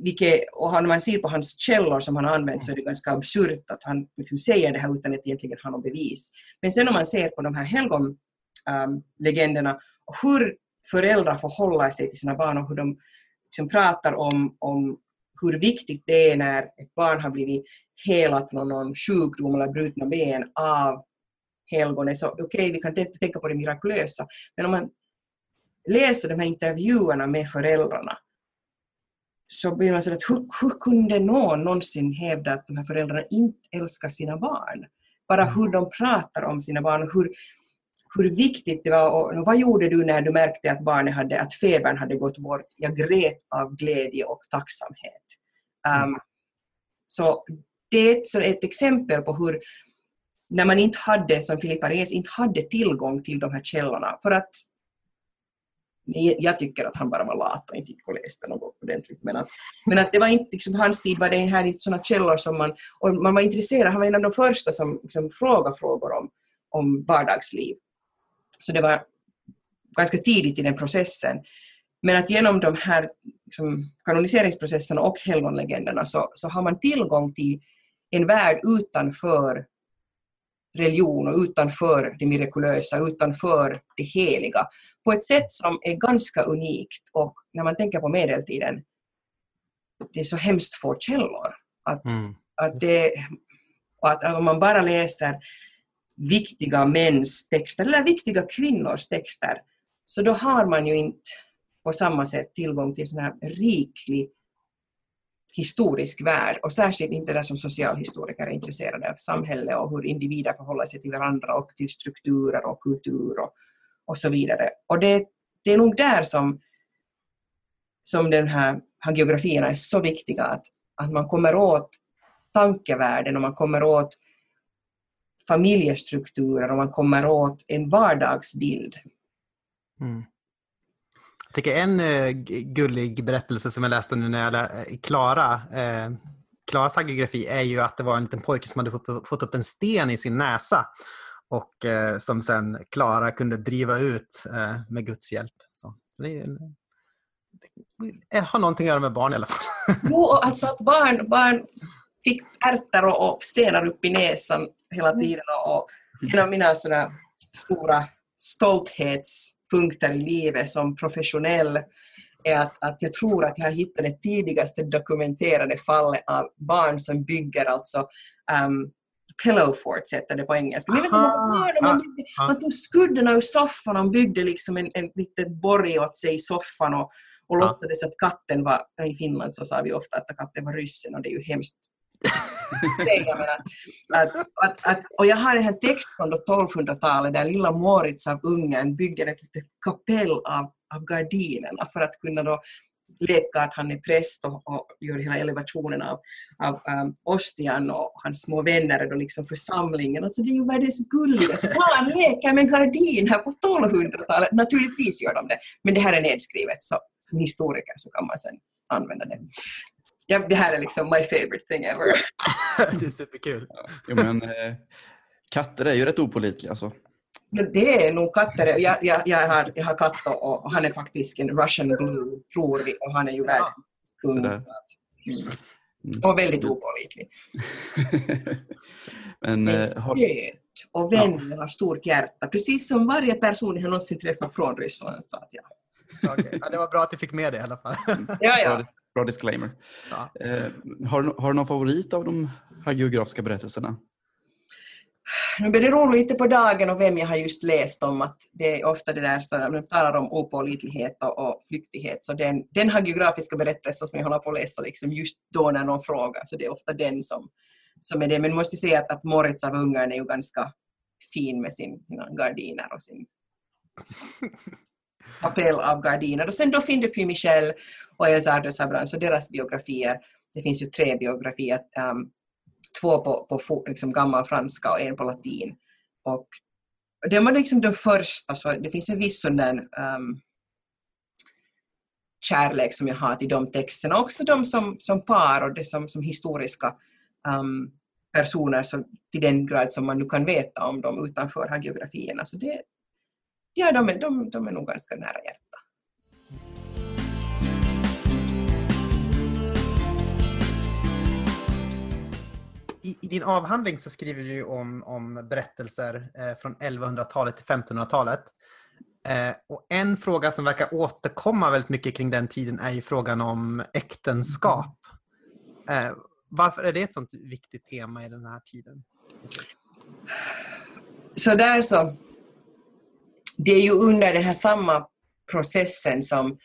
Vilket, och när man ser på hans källor som han har använt så är det ganska absurt att han liksom säger det här utan att egentligen ha något bevis. Men sen om man ser på de här helgonlegenderna ähm, um, och hur föräldrar förhåller sig till sina barn och hur de liksom pratar om, om hur viktigt det är när ett barn har blivit helat från någon sjukdom eller brutna ben av helgonet. Så okej, okay, vi kan tänka på det mirakulösa, men om man läser de här intervjuerna med föräldrarna så blir man så att hur, hur kunde någon någonsin hävda att de här föräldrarna inte älskar sina barn? Bara mm. hur de pratar om sina barn och hur, hur viktigt det var. Och, och vad gjorde du när du märkte att barnet hade, att febern hade gått bort? Jag grät av glädje och tacksamhet. Um, så det är ett, ett exempel på hur när man inte hade, som Filippa Rees, inte hade tillgång till de här källorna. För att jag tycker att han bara var lat och inte gick och läste något ordentligt. Men att, men att det var inte, liksom, hans tid var det här inte sådana källor som man, och man var intresserad, han var en av de första som liksom, frågade frågor om, om vardagsliv. Så det var ganska tidigt i den processen. Men att genom de här liksom, kanoniseringsprocesserna och helgonlegenderna så, så har man tillgång till en värld utanför religion och utanför det mirakulösa, utanför det heliga på ett sätt som är ganska unikt och när man tänker på medeltiden, det är så hemskt få källor. Att, mm. att, det, att om man bara läser viktiga mäns texter eller viktiga kvinnors texter så då har man ju inte på samma sätt tillgång till sån här riklig historisk värld och särskilt inte där som socialhistoriker är intresserade av samhälle och hur individer förhåller sig till varandra och till strukturer och kultur och, och så vidare. Och det, det är nog där som, som den här geografierna är så viktiga, att, att man kommer åt tankevärlden och man kommer åt familjestrukturer och man kommer åt en vardagsbild. Mm. Jag tycker en uh, gullig berättelse som jag läste nu när jag lä- Klara, uh, Klaras hagiografি är ju att det var en liten pojke som hade fått, fått upp en sten i sin näsa och eh, som sen Klara kunde driva ut eh, med Guds hjälp. Så, så det, är, det har någonting att göra med barn i alla fall. Jo, alltså att barn, barn fick ärtor och, och stenar upp i näsan hela tiden. Och, och en av mina sådana stora stolthetspunkter i livet som professionell är att, att jag tror att jag har hittat det tidigaste dokumenterade fallet av barn som bygger alltså um, pillow forts heter det på engelska. Vet, man, man, byggde, man tog skuddarna ur soffan och byggde liksom en, en liten borg åt sig i soffan och, och låtsades att katten var, i Finland så sa vi ofta att katten var ryssen och det är ju hemskt att, att, att, och jag har en här text från 1200-talet där lilla Moritz av Ungern bygger ett litet kapell av, av gardinerna för att kunna då leka att han är präst och, och gör hela elevationen av, av um, Ostian och hans små vänner är då liksom församlingen. Alltså det är ju världens gulligaste. Barn leker med gardiner på 1200-talet. Naturligtvis gör de det, men det här är nedskrivet så som historiker så kan man sen använda det ja, det här är liksom my favorite thing ever. det är superkul. Ja, men, eh, katter är ju rätt opålitliga. Alltså. Det är nog katter. Jag, jag, jag, har, jag har katt och, och han är faktiskt en Russian Blue, tror vi, och han är ju ja. världskung. Mm. Och väldigt opålitlig. Men, eh, har... och vänlig ja. har stort hjärta, precis som varje person jag någonsin träffat från Ryssland. Så att, ja. Okay. Ja, det var bra att du fick med det i alla fall. ja, ja. Bra disclaimer. Ja. Eh, har, har du någon favorit av de här geografiska berättelserna? Nu beror det lite på dagen och vem jag har just läst om. att Det är ofta det där, så när man talar om opålitlighet och, och flyktighet, så den, den geografiska berättelsen som jag håller på att läsa liksom just då när någon frågar, så det är ofta den som, som är det. Men måste säga att, att Moritz av Ungern är ju ganska fin med sin, sina gardiner och sin appell av gardiner. Och sen då de Puy-Michel och Elzar de Sabrans och deras biografier. Det finns ju tre biografier, um, två på, på liksom gammal franska och en på latin. Och det var liksom den första, så det finns en viss sån där um, kärlek som jag har till de texterna, också de som, som par och det som, som historiska um, personer så till den grad som man nu kan veta om dem utanför hagiografierna. Så det, ja, de, är, de, de är nog ganska nära hjärtat. I, I, din avhandling så skriver du om, om berättelser eh, från 1100-talet till 1500-talet. Eh, och en fråga som verkar återkomma väldigt mycket kring den tiden är ju frågan om äktenskap. Eh, varför är det ett sånt viktigt tema i den här tiden? Så där så det är ju under den här samma processen som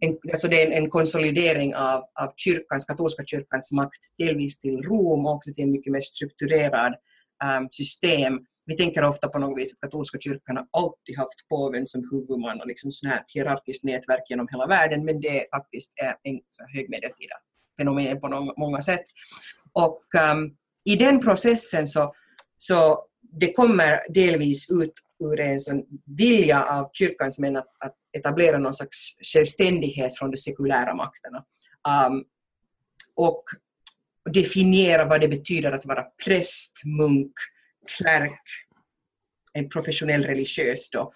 en, alltså det är en, en konsolidering av, av kyrkans, katolska kyrkans makt, delvis till Rom och också till ett mycket mer strukturerad um, system. Vi tänker ofta på något vis att katolska kyrkan har alltid haft påven som huvudman och liksom sån här hierarkiskt nätverk genom hela världen, men det är faktiskt en högmedeltida fenomen på många sätt. Och um, i den processen så, så det kommer delvis ut ur en sån vilja av kyrkans män att, att etablera någon slags självständighet från de sekulära makterna. Um, och definiera vad det betyder att vara präst, munk, klerk, en professionell religiös. Då.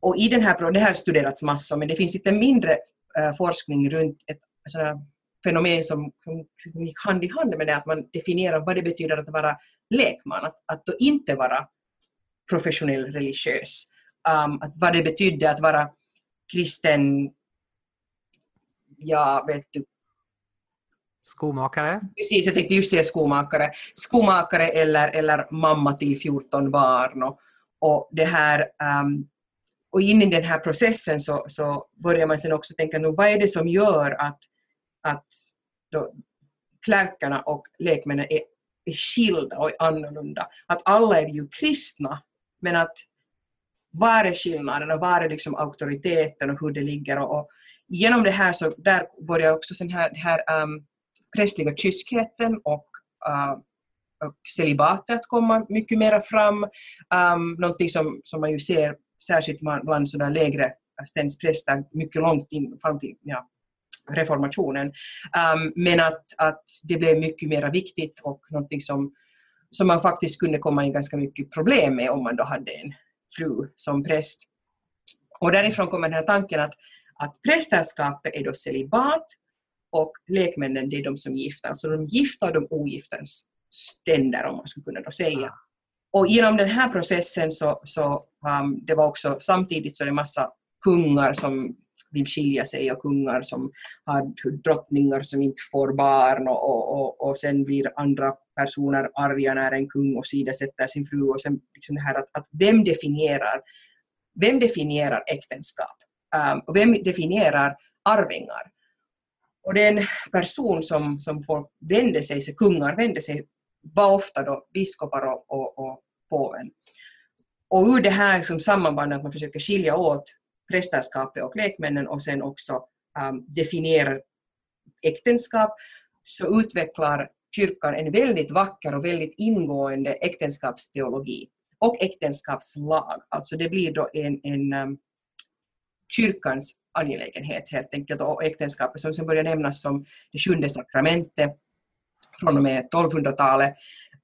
Och i den här, det här har studerats massor, men det finns lite mindre uh, forskning runt ett sådana fenomen som, som gick hand i hand med det, att man definierar vad det betyder att vara lekman, att, att då inte vara professionell religiös. Um, att vad det betydde att vara kristen, ja, vet du. Skomakare? Precis, jag tänkte just säga skomakare. Skomakare eller, eller mamma till 14 barn. Och, och det här um, och in i den här processen så, så börjar man sen också tänka, nu, vad är det som gör att, att då, klärkarna och lekmännen är, är skilda och annorlunda? Att alla är ju kristna, men att var är skillnaden och var är liksom auktoriteten och hur det ligger. Och, och genom det här så där börjar också den här, här um, prästliga kyskheten och, uh, och celibatet komma mycket mera fram. Um, någonting som, som man ju ser särskilt bland sådana lägre stänspräster mycket långt in fram till ja, reformationen. Um, men att, att det blev mycket mer viktigt och någonting som, som man faktiskt kunde komma in ganska mycket problem med om man då hade en fru som präst. Och därifrån kommer den här tanken att, att prästerskapet är då celibat och lekmännen det är de som gifter, alltså de gifta och de ogiftens ständer om man skulle kunna då säga. Och genom den här processen så, så um, det var också samtidigt så det är massa kungar som vill skilja sig och kungar som har drottningar som inte får barn och, och, och, och sen blir andra personer arga när en kung åsidosätter sin fru och sen liksom det här att, att vem definierar vem definierar äktenskap? Um, och vem definierar arvingar? Och den person som, som folk vände sig, så kungar vände sig, var ofta då biskopar och, och, och påven. Och ur det här som sammanbandet att man försöker skilja åt prästerskapet och lekmännen och sen också um, definierar äktenskap så utvecklar kyrkan en väldigt vacker och väldigt ingående äktenskapsteologi och äktenskapslag. Alltså det blir då en, en um, kyrkans angelägenhet helt enkelt och äktenskapet som sen börjar nämnas som det sjunde sakramentet från och med 1200-talet.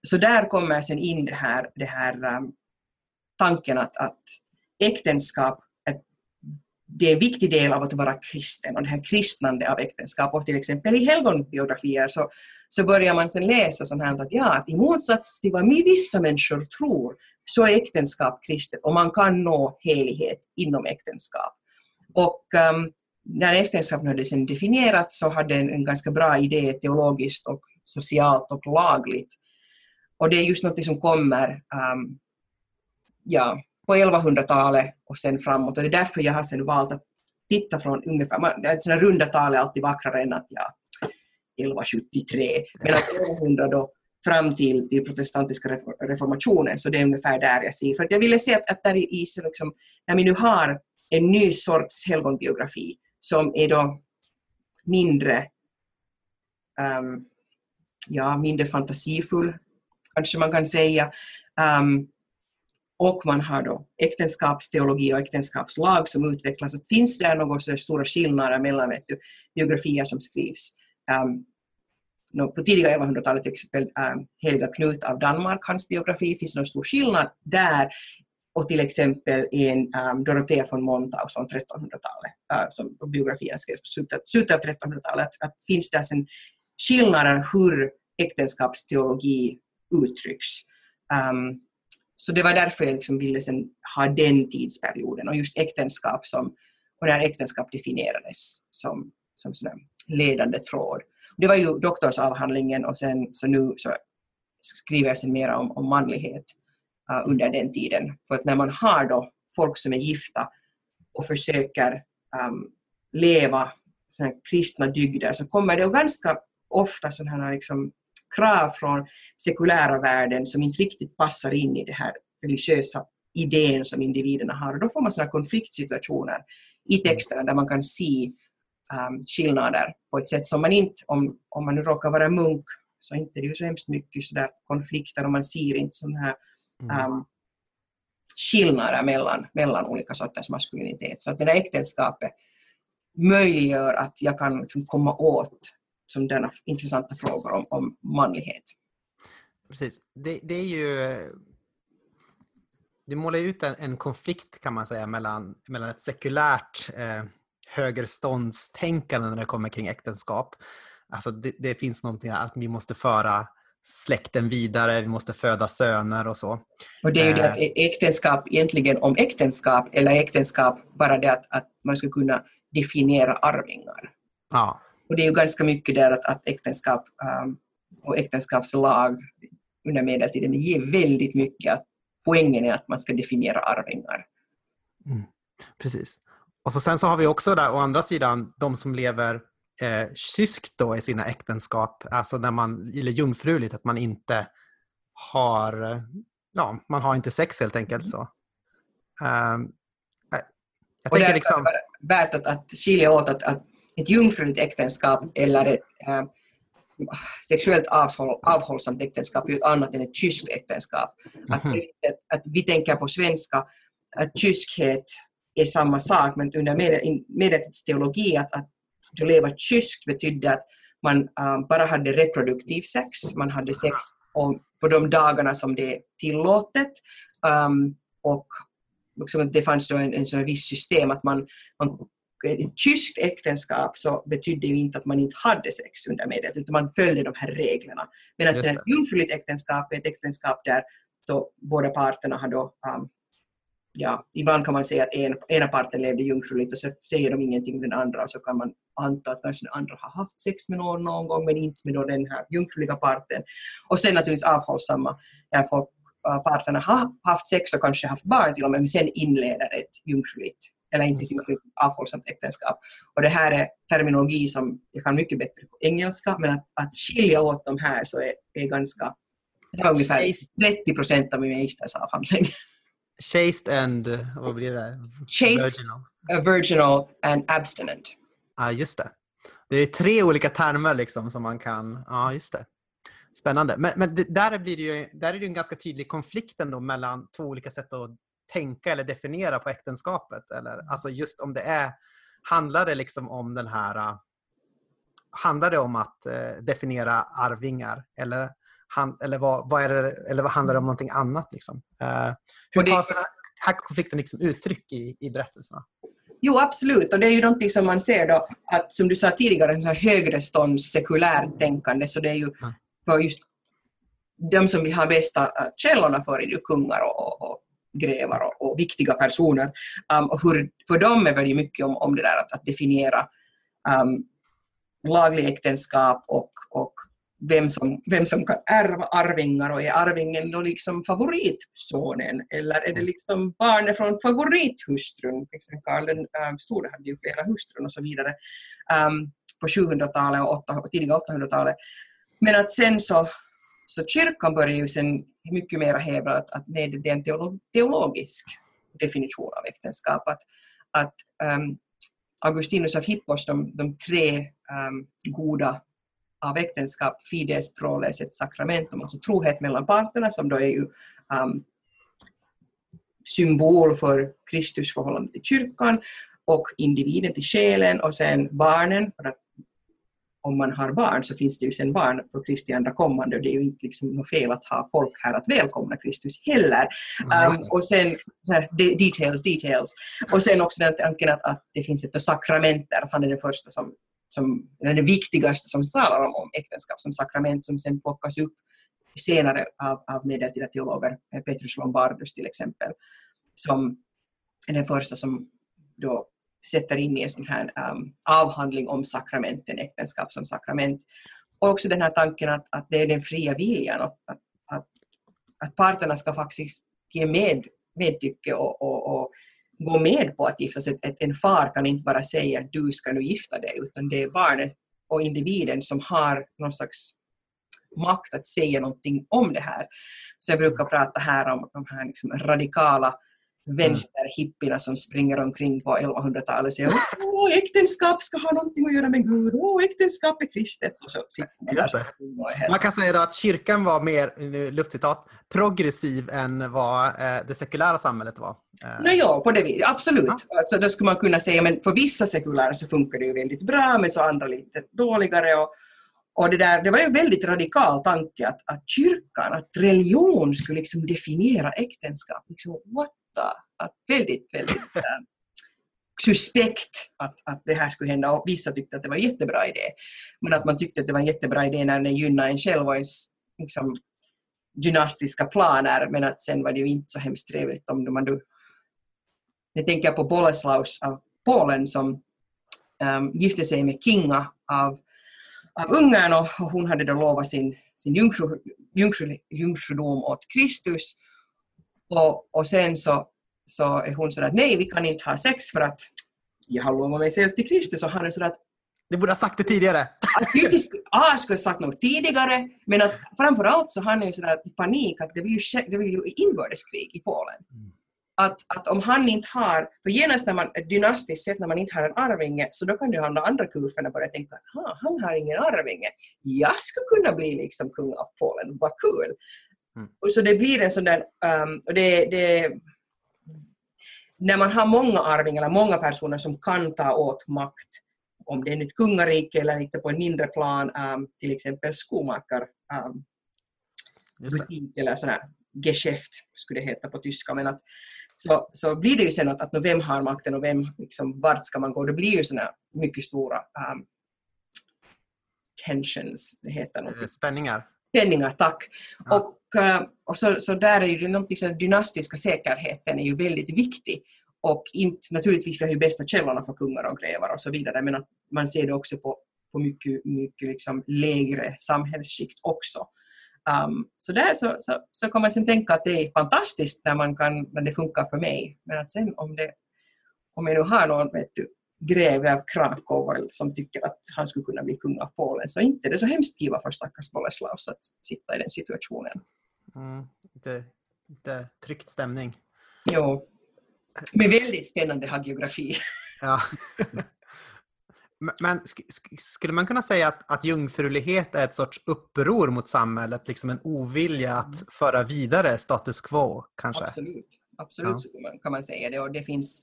Så där kommer sen in det här, det här um, tanken att, att äktenskap det är en viktig del av att vara kristen och det här kristnande av äktenskap. Och till exempel i helgonbiografier så, så börjar man sen läsa sånt här att ja, att i motsats till vad vissa människor tror så är äktenskap kristet och man kan nå helighet inom äktenskap. Och um, när äktenskapet hade sen definierats så hade en, en ganska bra idé teologiskt och socialt och lagligt. Och det är just något som kommer um, ja, på 1100-talet och sen framåt. Och det är därför jag har sen valt att titta från ungefär, sådana runda tal är alltid vackrare än att ja, 1173, men att 1100 då fram till, till protestantiska reformationen, så det är ungefär där jag ser. För att jag ville se att, att där i, liksom, när vi nu har en ny sorts helgonbiografi som är då mindre, um, ja, mindre fantasifull, kanske man kan säga, um, och man har då äktenskapsteologi och äktenskapslag som utvecklas. Att finns det några så stora skillnader mellan vet du, biografier som skrivs um, på tidiga 1100-talet, till exempel um, Helga Knut av Danmark, hans biografi, finns det någon stor skillnad där och till exempel en ehm, um, Dorothea von Montau, från 1300-talet, uh, eh, som biografierna skrevs på slutet av 1300-talet, att, att finns det en skillnader hur äktenskapsteologi uttrycks. Um, så det var därför jag liksom ville sen ha den tidsperioden och just äktenskap som, och när äktenskap definierades som, som sån ledande tråd. Det var ju doktorsavhandlingen och sen så nu så skriver jag sen mera om, om manlighet uh, under den tiden. För att när man har då folk som är gifta och försöker um, leva såna kristna dygder så kommer det ganska ofta sådana här liksom krav från sekulära världen som inte riktigt passar in i det här religiösa idén som individerna har. Och då får man sådana konfliktsituationer i texterna där man kan se um, skillnader på ett sätt som man inte, om, om man nu råkar vara munk, så inte det är ju så hemskt mycket sådär konflikter och man ser inte sådana här um, skillnader mellan, mellan olika sorters maskulinitet. Så att det där äktenskapet möjliggör att jag kan liksom komma åt sådana intressanta frågor om, om manlighet. Precis. Det, det är ju... Du målar ut en, en, konflikt kan man säga mellan, mellan ett sekulärt eh, högerståndstänkande när det kommer kring äktenskap. Alltså det, det finns någonting att vi måste föra släkten vidare, vi måste föda söner och så. Och det är ju det att eh. äktenskap egentligen om äktenskap eller äktenskap bara det att, att man ska kunna definiera arvingar. Ja. Och det är ju ganska mycket där att, att äktenskap um, och äktenskapslag under medeltiden ger väldigt mycket att poängen är att man ska definiera arvingar. Mm, precis. Och så sen så har vi också där å andra sidan de som lever eh, kyskt då i sina äktenskap, alltså när man, eller jungfruligt, att man inte har, ja, man har inte sex helt enkelt så. Um, jag och tänker liksom... värt att, att skilja åt att, att ett jungfruligt äktenskap eller ett äh, sexuellt avhåll, avhållsamt äktenskap är ju annat än ett kyskt äktenskap. Mm att, mhm. att, vi tänker på svenska att kyskhet är samma sak, men under medeltidsteologi att, att du leva kyskt betydde att man um, bara hade reproduktiv sex, man hade sex om, på de dagarna som det är tillåtet. Um, och liksom, det fanns då en, en sån viss system att man, man ett kyskt äktenskap så betydde ju inte att man inte hade sex under medet, utan man följde de här reglerna. Men att ett jungfruligt äktenskap är ett äktenskap där då båda parterna har då, um, ja, ibland kan man säga att en, ena parten levde jungfruligt och så säger de ingenting om den andra och så kan man anta att kanske den andra har haft sex med någon någon gång men inte med den här jungfruliga parten. Och sen naturligtvis avhållsamma, där folk, uh, parterna har haft sex och kanske haft barn till och med, men sen inleder ett jungfruligt eller inte jungfruligt avhållsamt äktenskap. Och det här är terminologi som jag kan mycket bättre på engelska, men att, att skilja åt de här så är, är ganska det var ungefär 30 procent av min mastersavhandling. Chaste and, vad blir det? Chaste, virginal, virginal and abstinent. Ja, ah, just det. Det är tre olika termer liksom som man kan, ja ah, just det. Spännande. Men, men det, där, blir det ju, där är det en ganska tydlig konflikt ändå mellan två olika sätt att tänka eller definiera på äktenskapet. Eller, mm. alltså just om det är, handlar det liksom om den här, handlar det om att eh, definiera arvingar eller eller, vad, vad, är det, eller vad handlar det om någonting annat? Liksom? Uh, hur tar den här konflikten liksom uttryck i, i berättelserna? Jo, absolut. Och det är ju någonting som man ser då, att som du sa tidigare, en högre stånds sekulärt tänkande, så det är ju mm. för just de som vi har bästa äh, källorna för är ju kungar och, och, grävar grevar och, och, viktiga personer. Um, och hur, för dem är det mycket om, om det där att, att definiera um, laglig äktenskap och, och vem som, vem som kan ärva arvingar och är arvingen då liksom favoritsonen eller är det liksom barnet från favorithustrun? Karl den äh, store hade ju flera hustrun och så vidare um, på 700-talet och, och tidiga 800-talet. Men att sen så, så kyrkan börjar ju sen mycket mer hävda att, att nej, det är en teologisk definition av äktenskap. Att, att um, Augustinus av Hippos, de, de tre um, goda av äktenskap, fides proles ett sakramentum, alltså trohet mellan parterna som då är ju um, symbol för Kristus förhållande till kyrkan och individen till själen och sen barnen, för att om man har barn så finns det ju sen barn för Kristi andra kommande och det är ju inte liksom något fel att ha folk här att välkomna Kristus heller. Um, och sen, här, details, details. Och sen också den tanken att, att det finns ett sakrament där, att han är den första som som är det viktigaste som talar om, om äktenskap som sakrament som sen plockas upp senare av, av medeltida teologer, Petrus Lombardus till exempel, som är den första som då sätter in i en sån här um, avhandling om sakramenten, äktenskap som sakrament. Och också den här tanken att, att det är den fria viljan, att, att, att, att parterna ska faktiskt ge med, medtycke och, och, och gå med på att gifta sig. En far kan inte bara säga att du ska nu gifta dig, utan det är barnet och individen som har någon slags makt att säga någonting om det här. Så jag brukar prata här om de här liksom radikala vänsterhippierna som springer omkring på 1100-talet och säger att äktenskap ska ha någonting att göra med Gud, åh, äktenskap är kristet. Och så man, man kan säga att kyrkan var mer, luftcitat, progressiv än vad eh, det sekulära samhället var. Eh. No, ja, på det viset, absolut. Ja. Alltså, då skulle man kunna säga, men för vissa sekulära så funkar det ju väldigt bra, men så andra lite dåligare. Och, och det, där, det var ju en väldigt radikal tanke att, att kyrkan, att religion skulle liksom definiera äktenskap. Liksom, what att väldigt, väldigt äh, suspekt att, att det här skulle hända. Och vissa tyckte att det var en jättebra idé. Men att man tyckte att det var en jättebra idé när den gynnade en själv och ens liksom, dynastiska planer. Men att sen var det ju inte så hemskt trevligt om man då... Jag tänker på Boleslaus av Polen som um, gifte sig med Kinga av, av Ungern. Och, och hon hade då lovat sin, sin jungfru, jungfru, jungfrudom åt Kristus och, och sen så, så är hon sådär att nej, vi kan inte ha sex för att jag har lovat mig själv till Kristus och han är sådär att du borde ha sagt det tidigare. Att just, ah, jag skulle ha sagt något tidigare, men att framförallt så han är ju sådär i panik att det blir ju, det blir ju inbördeskrig i Polen. Mm. Att, att om han inte har, för genast när man, dynastiskt sett när man inte har en arvinge, så då kan ju han andra kuferna börja tänka att han har ingen arvinge. Jag skulle kunna bli liksom kung av Polen, vad kul. Mm. Och så det blir en sån där, um, och det, det, när man har många arvingar, eller många personer som kan ta åt makt om det är ett kungarike eller lite på en mindre plan, um, till exempel skomakar um, butik eller sån här Geschäft skulle det heta på tyska. Men att, så, så blir det ju sen att, att vem har makten och vem, liksom, vart ska man gå? Det blir ju såna mycket stora um, tensions, det heter något. Eh, spänningar. Spänningar, tack. Ja. Och, Eh, och så, så där är ju någonting som dynastiska säkerheten är ju väldigt viktig. Och inte, naturligtvis vi har ju bästa källorna för kungar och grevar och så vidare, men att man ser det också på, på mycket, mycket liksom lägre samhällsskikt också. Um, så där så, så, så kan man sen tänka att det är fantastiskt när, man kan, när det funkar för mig. Men att sen om, det, om jag nu har någon vet du, greve av Krakow som tycker att han skulle kunna bli kung av Polen så inte det är så hemskt kiva för stackars Boleslaus att sitta i den situationen. Mm, lite, lite tryckt stämning. Jo, med väldigt spännande hagiografi. Ja. Men skulle man kunna säga att, att jungfrulighet är ett sorts uppror mot samhället, liksom en ovilja att mm. föra vidare status quo? kanske? Absolut, Absolut ja. kan man säga det. Och det finns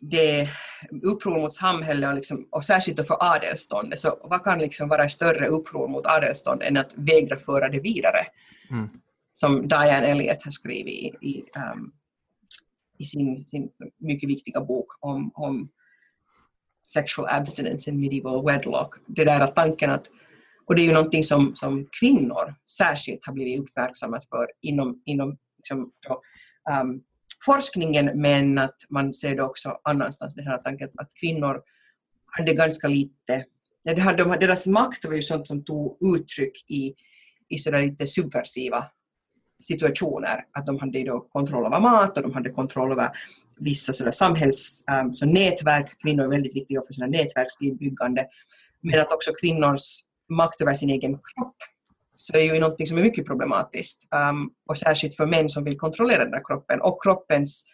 det uppror mot samhället och, liksom, och särskilt för adelståndet. Så vad kan liksom vara större uppror mot adelståndet än att vägra föra det vidare? Mm. Som Diane Elliott har skrivit i, i, um, i sin, sin mycket viktiga bok om, om sexual abstinence in medieval wedlock. Det där att tanken att, och det är ju någonting som, som kvinnor särskilt har blivit uppmärksammat för inom, inom liksom, då, um, forskningen men att man ser det också annanstans, den här tanken att kvinnor hade ganska lite, deras makt var ju sånt som tog uttryck i, i sådär lite subversiva situationer. Att de hade då kontroll över mat och de hade kontroll över vissa sådär samhälls... Um, så nätverk, kvinnor är väldigt viktiga för sina nätverksbyggande. Men att också kvinnors makt över sin egen kropp så är ju något som är mycket problematiskt. Um, och särskilt för män som vill kontrollera den här kroppen och kroppens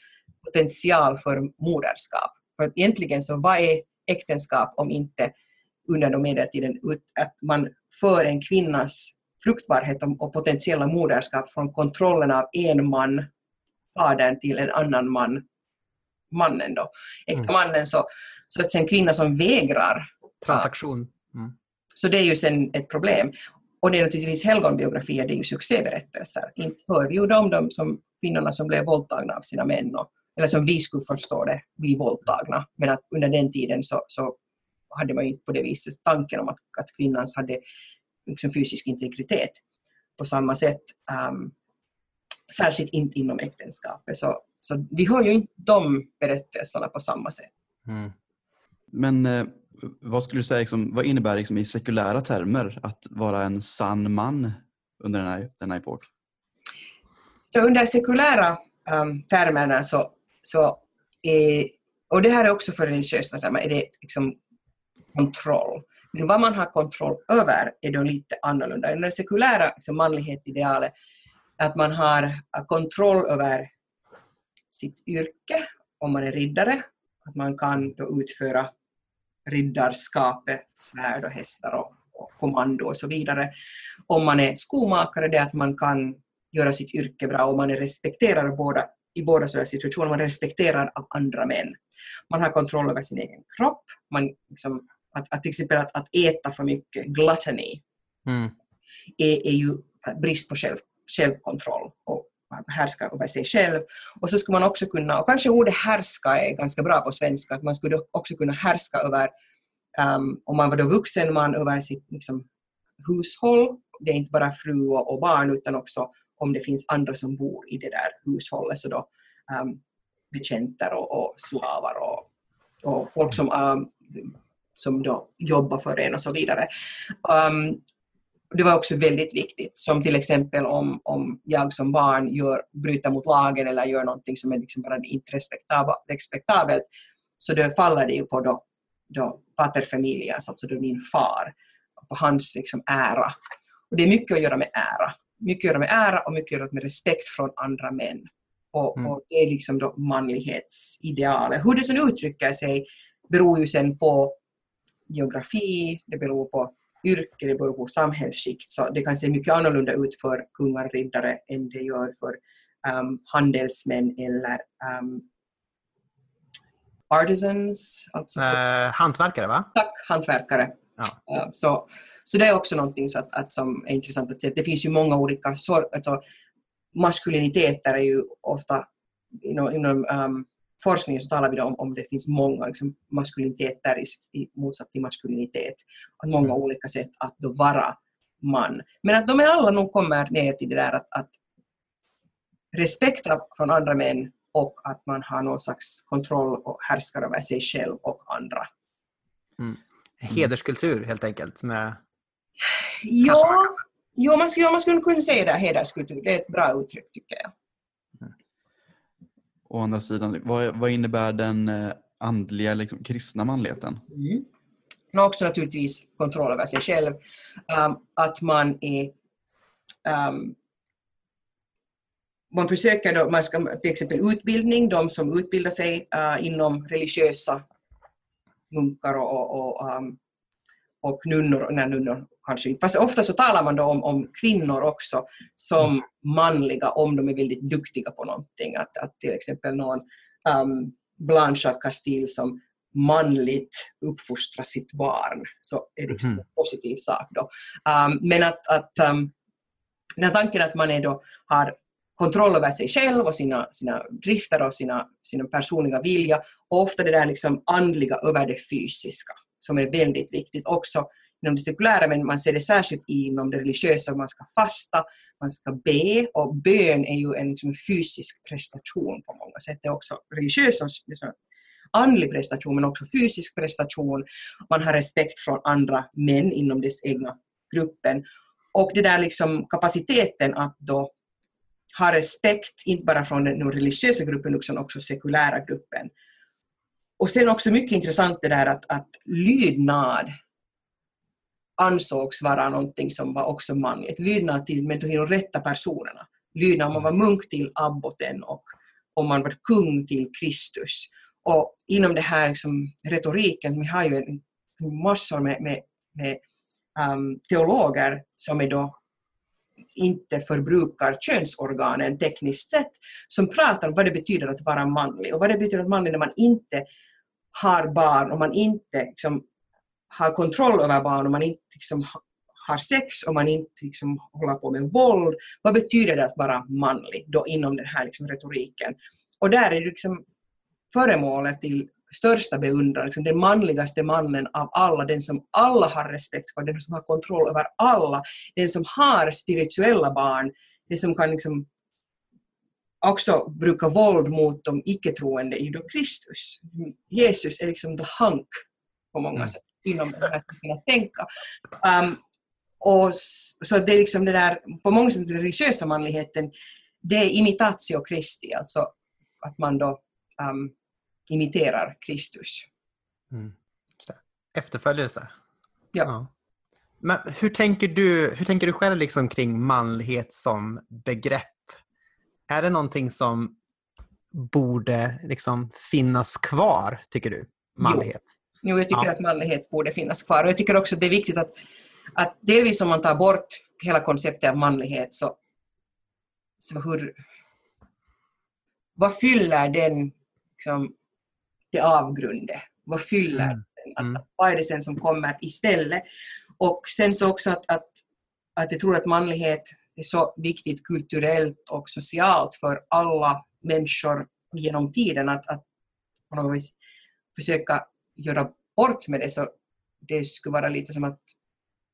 potential för moderskap. För egentligen så vad är äktenskap om inte under medeltiden att man för en kvinnas fruktbarhet och potentiella moderskap från kontrollen av en man, fadern, till en annan man, mannen då, äkta mm. mannen. Så, så att en kvinna som vägrar. Transaktion. Mm. Så det är ju sen ett problem. Och det är naturligtvis helgonbiografier, det är ju succéberättelser. Inte hör vi ju de, de som kvinnorna som blev våldtagna av sina män, och, eller som vi skulle förstå det, bli våldtagna. Men att under den tiden så, så hade man ju inte på det viset tanken om att, att kvinnan hade liksom fysisk integritet på samma sätt. Um, särskilt inte inom äktenskapet. Så, så vi har ju inte de berättelserna på samma sätt. Mm. Men eh, vad skulle du säga, liksom, vad innebär liksom, i sekulära termer att vara en sann man under denna, denna epok? Så under sekulära um, termerna så, så är, och det här är också för religiösa termer, är det liksom kontroll. Men vad man har kontroll över är då lite annorlunda. Det sekulära liksom manlighetsidealet att man har eh, kontroll över sitt yrke, om man är riddare, att man kan då utföra riddarskapet, svärd och hästar och, och kommando och så vidare. Om man är skomakare, det är att man kan göra sitt yrke bra och man är respekterad båda, i båda sådana situationer, man är respekterad av andra män. Man har kontroll över sin egen kropp, man liksom, att, att till exempel att, att äta för mycket, gluttony, mm. är, är ju brist på själv, självkontroll och härska över sig själv. Och så skulle man också kunna, och kanske ordet härska är ganska bra på svenska, att man skulle också kunna härska över, um, om man var då vuxen man, över sitt liksom, hushåll. Det är inte bara fru och, och, barn utan också om det finns andra som bor i det där hushållet, så då um, betjänter och, och slavar och, och folk som, um, som då jobbar för en och så vidare. Um, det var också väldigt viktigt, som till exempel om, om jag som barn gör, bryter mot lagen eller gör någonting som är liksom bara inte respektabelt, så då faller det ju på då, då pater familias, alltså då min far, på hans liksom ära. Och det är mycket att göra med ära. Mycket att göra med ära och mycket att göra med respekt från andra män. Och, mm. och det är liksom då manlighetsidealet. Hur det sen uttrycker sig beror ju sen på geografi, det beror på yrke, det beror på samhällsskikt. Så det kan se mycket annorlunda ut för kungar och riddare än det gör för um, handelsmän eller um, artisans, alltså Eh, hantverkare, va? tack, hantverkare. Ja. Eh, Så, så det är också någonting så att, att som är intressant att se. Det finns ju många olika sorter, alltså maskuliniteter är ju ofta inom, inom um, forskningen så talar vi då om, om det finns många liksom, maskuliniteter i, i motsats till maskulinitet. Att många olika sätt att då vara man. Men att de är alla nog kommer ner till det där att, att respekt från andra män och att man har någon slags kontroll och härskar över sig själv och andra. Hederskultur helt enkelt. Med, kanske man Ja, man, skulle, man skulle kunna säga det, hederskultur. Det är ett bra uttryck tycker jag. Å andra sidan, vad, vad innebär den eh, andliga, liksom, kristna manligheten? Mm. Men också naturligtvis kontroll över sig själv. Um, att man är... Um, man försöker då, man ska till exempel utbildning, de som utbildar sig uh, inom religiösa munkar och, och, och, um, och nunnor, när nunnor kanske inte, fast ofta så talar man då om, om kvinnor också som manliga om de är väldigt duktiga på någonting. Att, att till exempel någon um, Blanche av Castille som manligt uppfostra sitt barn, så är det liksom Mhm. en positiv sak då. Um, men att, att um, den här tanken att man är då, har kontroll över sig själv och sina, sina drifter och sina, sina personliga vilja och ofta det där liksom andliga över det fysiska som är väldigt viktigt också inom det sekulära men man ser det särskilt inom det religiösa, man ska fasta, man ska be och bön är ju en liksom, fysisk prestation på många sätt. Det är också religiös och liksom, andlig prestation men också fysisk prestation. Man har respekt från andra män inom dess egna gruppen. Och det där liksom kapaciteten att då ha respekt, inte bara från den religiösa gruppen utan också sekulära gruppen. Och sen också mycket intressant det där att, att lydnad ansågs vara någonting som var också manligt. Lydnad till, men till de rätta personerna. Lydnad om man var munk till abboten och om man var kung till Kristus. Och inom den här liksom, retoriken, vi har ju en, massor med, med, med um, teologer som är då inte förbrukar könsorganen tekniskt sett, som pratar om vad det betyder att vara manlig och vad det betyder att manlig när man inte har barn och man inte liksom, har kontroll över barn och man inte liksom, ha- har sex och man inte liksom, håller på med våld. Vad betyder det att vara manlig då inom den här liksom, retoriken? Och där är det liksom föremålet till största beundran, liksom den manligaste mannen av alla, den som alla har respekt för, den som har kontroll över alla, den som har spirituella barn, den som kan liksom också bruka våld mot de icke-troende då Kristus. Jesus är liksom the hunk på många Mm. sätt inom den här typen att tänka. Um, och så det är liksom det där, på många sätt den religiösa manligheten, det är imitatio Christi, alltså att man då um, imiterar Kristus. Mm. Det. Efterföljelse. Ja. Men hur tänker du, hur tänker du själv liksom kring manlighet som begrepp? Är det någonting som borde liksom finnas kvar, tycker du? Manlighet? Jo, jag tycker Ja. att manlighet borde finnas kvar. Och jag tycker också att det är viktigt att, att delvis om man tar bort hela konceptet av manlighet så, så hur, vad fyller den liksom, det avgrunde? Vad fyller Mm. den? Att, Mm. Vad är det sen som kommer istället? Och sen så också att, att, att jag tror att manlighet är så viktigt kulturellt och socialt för alla människor genom tiden att, att på något vis försöka göra bort med det så det skulle vara lite som att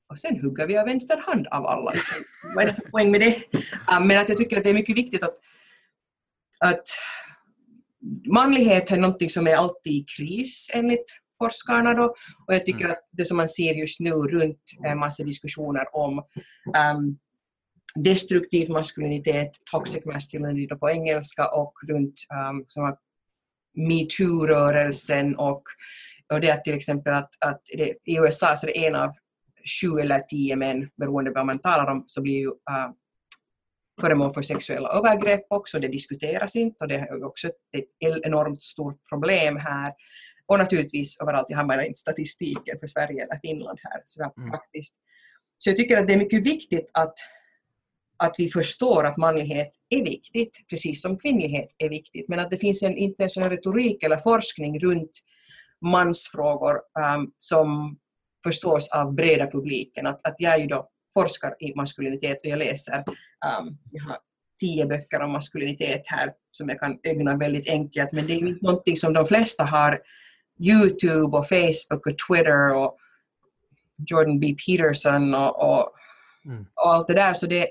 och sen hugger vi av vänster hand av alla. Liksom. Vad är det för poäng med det? Men att jag tycker att det är mycket viktigt att, att manlighet är någonting som är alltid i kris enligt forskarna. Då. Och jag tycker att det som man ser just nu runt en massa diskussioner om um, destruktiv maskulinitet, toxic masculinity på engelska och runt um, metoo-rörelsen och, och det att till exempel att, att det, i USA så är det en av sju eller tio män, beroende på vad man talar om, så blir ju uh, föremål för sexuella övergrepp också. Det diskuteras inte och det är också ett enormt stort problem här. Och naturligtvis överallt, jag har bara inte statistiken för Sverige eller Finland här, så där Mm. faktiskt. Så jag tycker att det är mycket viktigt att att vi förstår att manlighet är viktigt, precis som kvinnlighet är viktigt, men att det finns en internationell retorik eller forskning runt mansfrågor um, som förstås av breda publiken. Att, att jag ju då forskar i maskulinitet och jag läser, um, jag har tio böcker om maskulinitet här som jag kan ögna väldigt enkelt, men det är inte någonting som de flesta har Youtube och Facebook och Twitter och Jordan B. Peterson och, och, mm. och allt det där. Så det,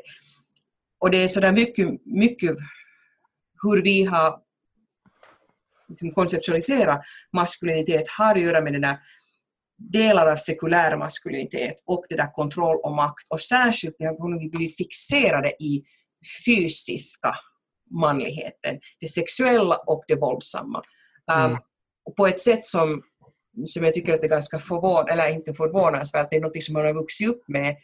och det är sådär mycket, mycket hur vi har liksom konceptualiserat maskulinitet har att göra med den där delar av sekulär maskulinitet och det där kontroll och makt och särskilt när vi blir fixerade i fysiska manligheten, det sexuella och det våldsamma. Um, mm. och på ett sätt som, som jag tycker att det är ganska förvånansvärt, eller inte förvånansvärt, det är något som man har vuxit upp med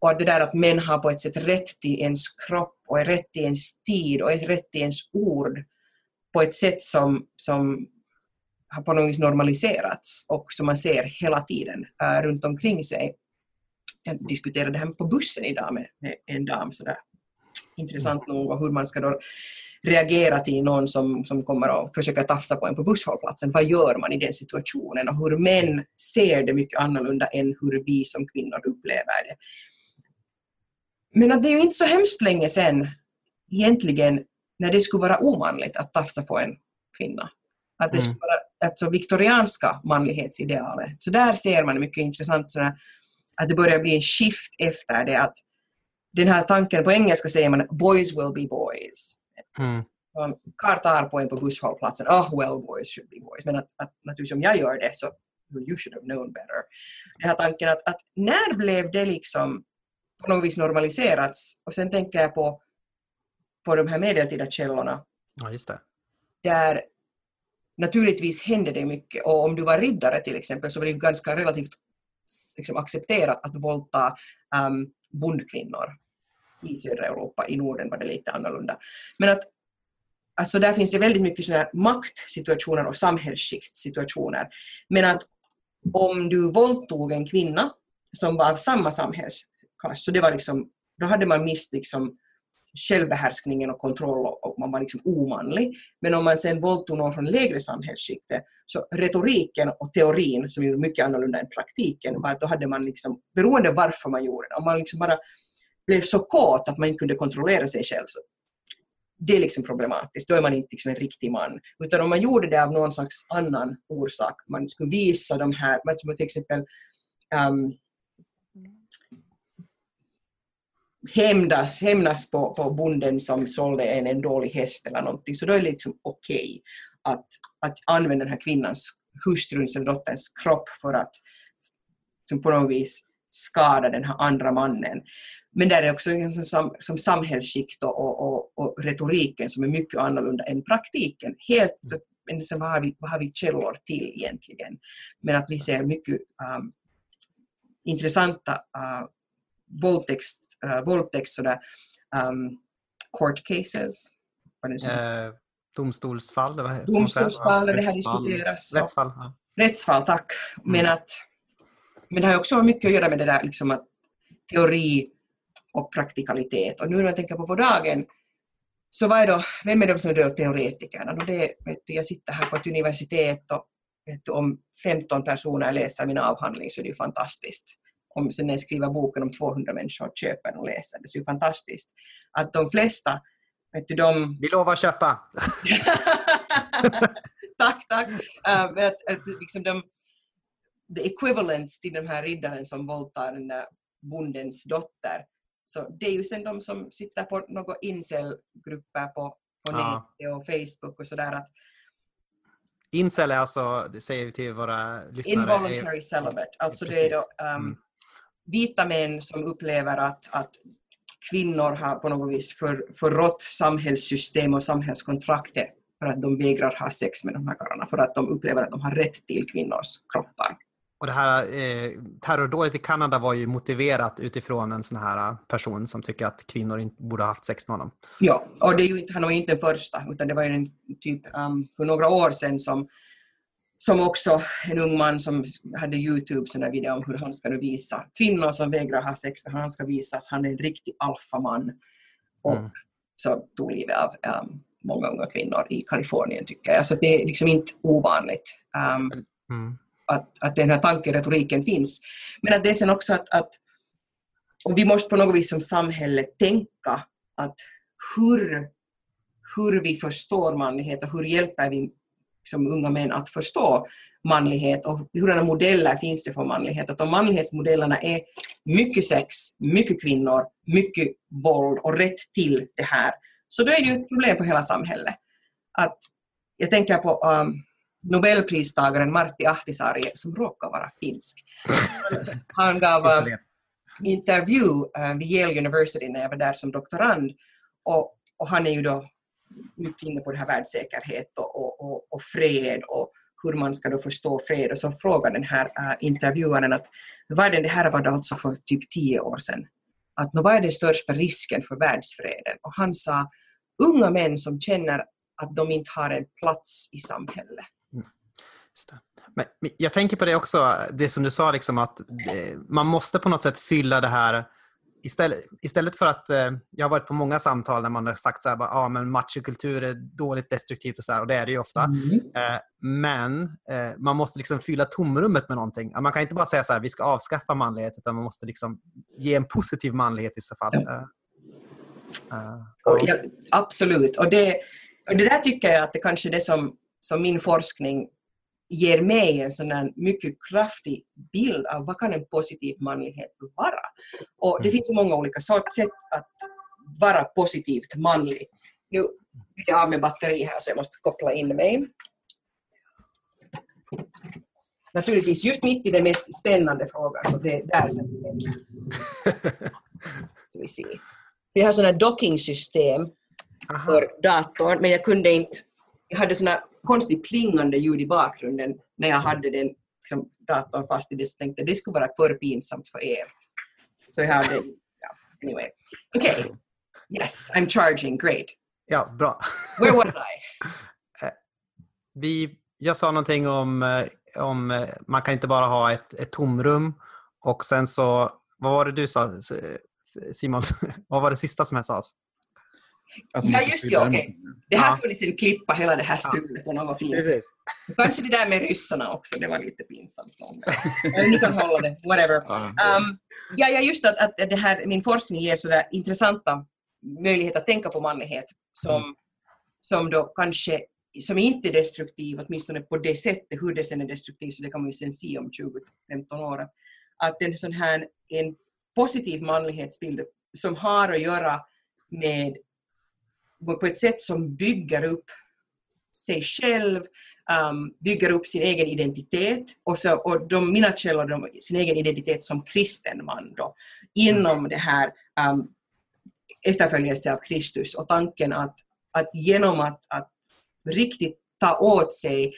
och det där att män har på ett sätt rätt till ens kropp och rätt till ens tid och rätt till ens ord på ett sätt som, som har på något vis normaliserats och som man ser hela tiden uh, runt omkring sig. Jag diskuterade det här på bussen idag med, med en dam sådär intressant nog och hur man ska då reagera till någon som, som kommer och försöker tafsa på en på busshållplatsen. Vad gör man i den situationen? Och hur män ser det mycket annorlunda än hur vi som kvinnor upplever det. Men att det är ju inte så hemskt länge sedan egentligen när det skulle vara omanligt att tafsa på en kvinna. Att det mm. skulle vara alltså, viktorianska manlighetsidealet. Så där ser man mycket intressant sådär, att det börjar bli en shift efter det att den här tanken, på engelska säger man boys will be boys. Mm. Karl tar på en på busshållplatsen, oh well boys should be boys. Men att, att naturligtvis om jag gör det så you should have known better. Den här tanken att, att när blev det liksom på något vis normaliserats? Och sen tänker jag på, på de här medeltida källorna. Ja, just det. Där naturligtvis hände det mycket och om du var riddare till exempel så var det ganska relativt liksom, accepterat att våldta um, bondkvinnor i södra Europa. I Norden var det lite annorlunda. Men att alltså där finns det väldigt mycket sådana maktsituationer och samhällsskiktsituationer. Men att om du våldtog en kvinna som var av samma samhällsklass, så det var liksom, då hade man mist liksom självbehärskningen och kontroll och man var liksom omanlig. Men om man sen våldtog någon från lägre samhällsskiktet så retoriken och teorin, som är mycket annorlunda än praktiken, var att då hade man liksom, beroende varför man gjorde det, om man liksom bara blev så kåt att man inte kunde kontrollera sig själv, så det är liksom problematiskt. Då är man inte liksom en riktig man. Utan om man gjorde det av någon slags annan orsak, man skulle visa de här, till exempel um, hämnas, hämnas på, på bonden som sålde en, en dålig häst eller någonting, så då är det liksom okej okay att, att använda den här kvinnans, hustruns eller dotterns kropp för att som på något vis skada den här andra mannen. Men där är också som, som, som samhällsskikt och, och, och, och, retoriken som är mycket annorlunda än praktiken. Helt, så, men sen vad, har vi, vad har vi källor till egentligen? Men att vi ser mycket um, intressanta uh, våldtäkt, uh, våldtäkt sådär, um, court cases. Eh, domstolsfall? Det domstolsfall, det här diskuteras. Rättsfall. Ja. Rättsfall, tack. Men, mm. att, men det har också mycket att göra med det där liksom att teori och praktikalitet. Och nu när jag tänker på på dagen så vad är då, vem är de som är då teoretikerna? Och det, vet du, jag sitter här på ett universitet och vet du, om 15 personer läser min avhandling så är det ju fantastiskt om sen när jag skriver boken om 200 människor köper och läser. Det är ju fantastiskt. Att de flesta, vet du, de... Vi lovar köpa! tack, tack! Uh, att, att, liksom de, the equivalents till den här riddaren som våldtar den där bondens dotter. Så det är ju sen de som sitter på några incelgrupper på, på ja. nätet och Facebook och sådär. Att, Incel är alltså, det säger vi till våra lyssnare. Involuntary celibate. Alltså det är då um, mm vita män som upplever att, att kvinnor har på något vis för, förrått samhällssystem och samhällskontraktet för att de vägrar ha sex med de här karlarna, för att de upplever att de har rätt till kvinnors kroppar. Och det här eh, terrordådet i Kanada var ju motiverat utifrån en sån här person som tycker att kvinnor inte borde ha haft sex med honom. Ja, och det är ju inte, han var ju inte den första, utan det var ju en typ um, för några år sedan som som också en ung man som hade Youtube sån video om hur han ska nu visa kvinnor som vägrar ha sex, han ska visa att han är en riktig alfaman. Och Mm. så tog livet av um, många unga kvinnor i Kalifornien tycker jag. Så det är liksom inte ovanligt um, Mm. att, att den här tankeretoriken finns. Men att det är sen också att, att och vi måste på något vis som samhälle tänka att hur, hur vi förstår manlighet och hur hjälper vi som unga män att förstå manlighet och hurdana modeller finns det för manlighet. Att om manlighetsmodellerna är mycket sex, mycket kvinnor, mycket våld och rätt till det här, så då är det ju ett problem för hela samhället. Att, jag tänker på um, Nobelpristagaren Martti Ahtisaari som råkar vara finsk. Han gav uh, intervju uh, vid Yale University när jag var där som doktorand och, och han är ju då mycket inne på det här världssäkerhet och, och, och, och fred och hur man ska då förstå fred och så frågade den här äh, intervjuaren att vad är det, det här var det alltså för typ tio år sedan att vad är den största risken för världsfreden och han sa unga män som känner att de inte har en plats i samhället. Mm. Men jag tänker på det också, det som du sa, liksom att eh, man måste på något sätt fylla det här Istället, istället för att, eh, jag har varit på många samtal där man har sagt så här, bara, ah, men machokultur är dåligt destruktivt och så här, och det är det ju ofta. Eh, men eh, man måste liksom fylla tomrummet med någonting. Man kan inte bara säga så här, vi ska avskaffa manlighet, utan man måste liksom ge en positiv manlighet i så fall. Ja. Eh, eh, Och ja, absolut. Och det, och det där tycker jag att det kanske är det som, som min forskning ger mig en sån här mycket kraftig bild av vad kan en positiv manlighet vara. Och det Mm. finns många olika sorts sätt att vara positivt manlig. Nu är jag av med batteri här så jag måste koppla in mig. Naturligtvis just mitt i den mest spännande frågan, så det är där sen vi se. Vi har sådana dockingsystem för datorn, men jag kunde inte... Jag hade såna konstigt plingande ljud i bakgrunden när jag hade den liksom, datorn fast i det, så tänkte jag det skulle vara för pinsamt för er. Så jag hade... Ja, anyway. Okej. Okay. Yes, I'm charging. Great. Ja, bra. Where was I? Vi, jag sa någonting om, eh, om eh, man kan inte bara ha ett, ett tomrum och sen så, vad var det du sa Simon? vad var det sista som jag sades? Att Ja, just det, okej. Det här Ja. får ni sen klippa hela det här strulet på något fint. Precis. Kanske det där med ryssarna också, det var lite pinsamt. Ni kan hålla det, whatever. Um, ja, ja, just att, att det här, min forskning ger sådär intressanta möjligheter att tänka på manlighet som, som då kanske som inte är destruktiv, åtminstone på det sättet, hur det sen är destruktiv, så det kan man ju sen se om 20-15 år. Att en sån här en positiv manlighetsbild som har att göra med på ett sätt som bygger upp sig själv, um, bygger upp sin egen identitet och, så, och de, mina källor, de, sin egen identitet som kristen man då, inom det här um, efterföljelse av Kristus och tanken att, att genom att, att riktigt ta åt sig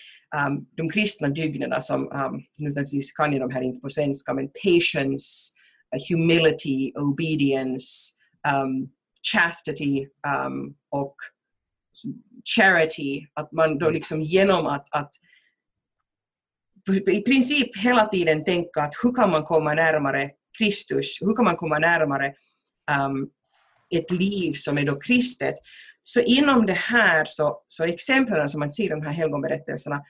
um, de kristna dygderna som, um, nu naturligtvis kan jag de här inte på svenska, men patience, uh, humility, obedience, um, chastity um, och charity, att man då liksom genom att, att i princip hela tiden tänka att hur kan man komma närmare Kristus, hur kan man komma närmare um, ett liv som är då kristet. Så inom det här, så, så exemplen som man ser i de här helgonberättelserna,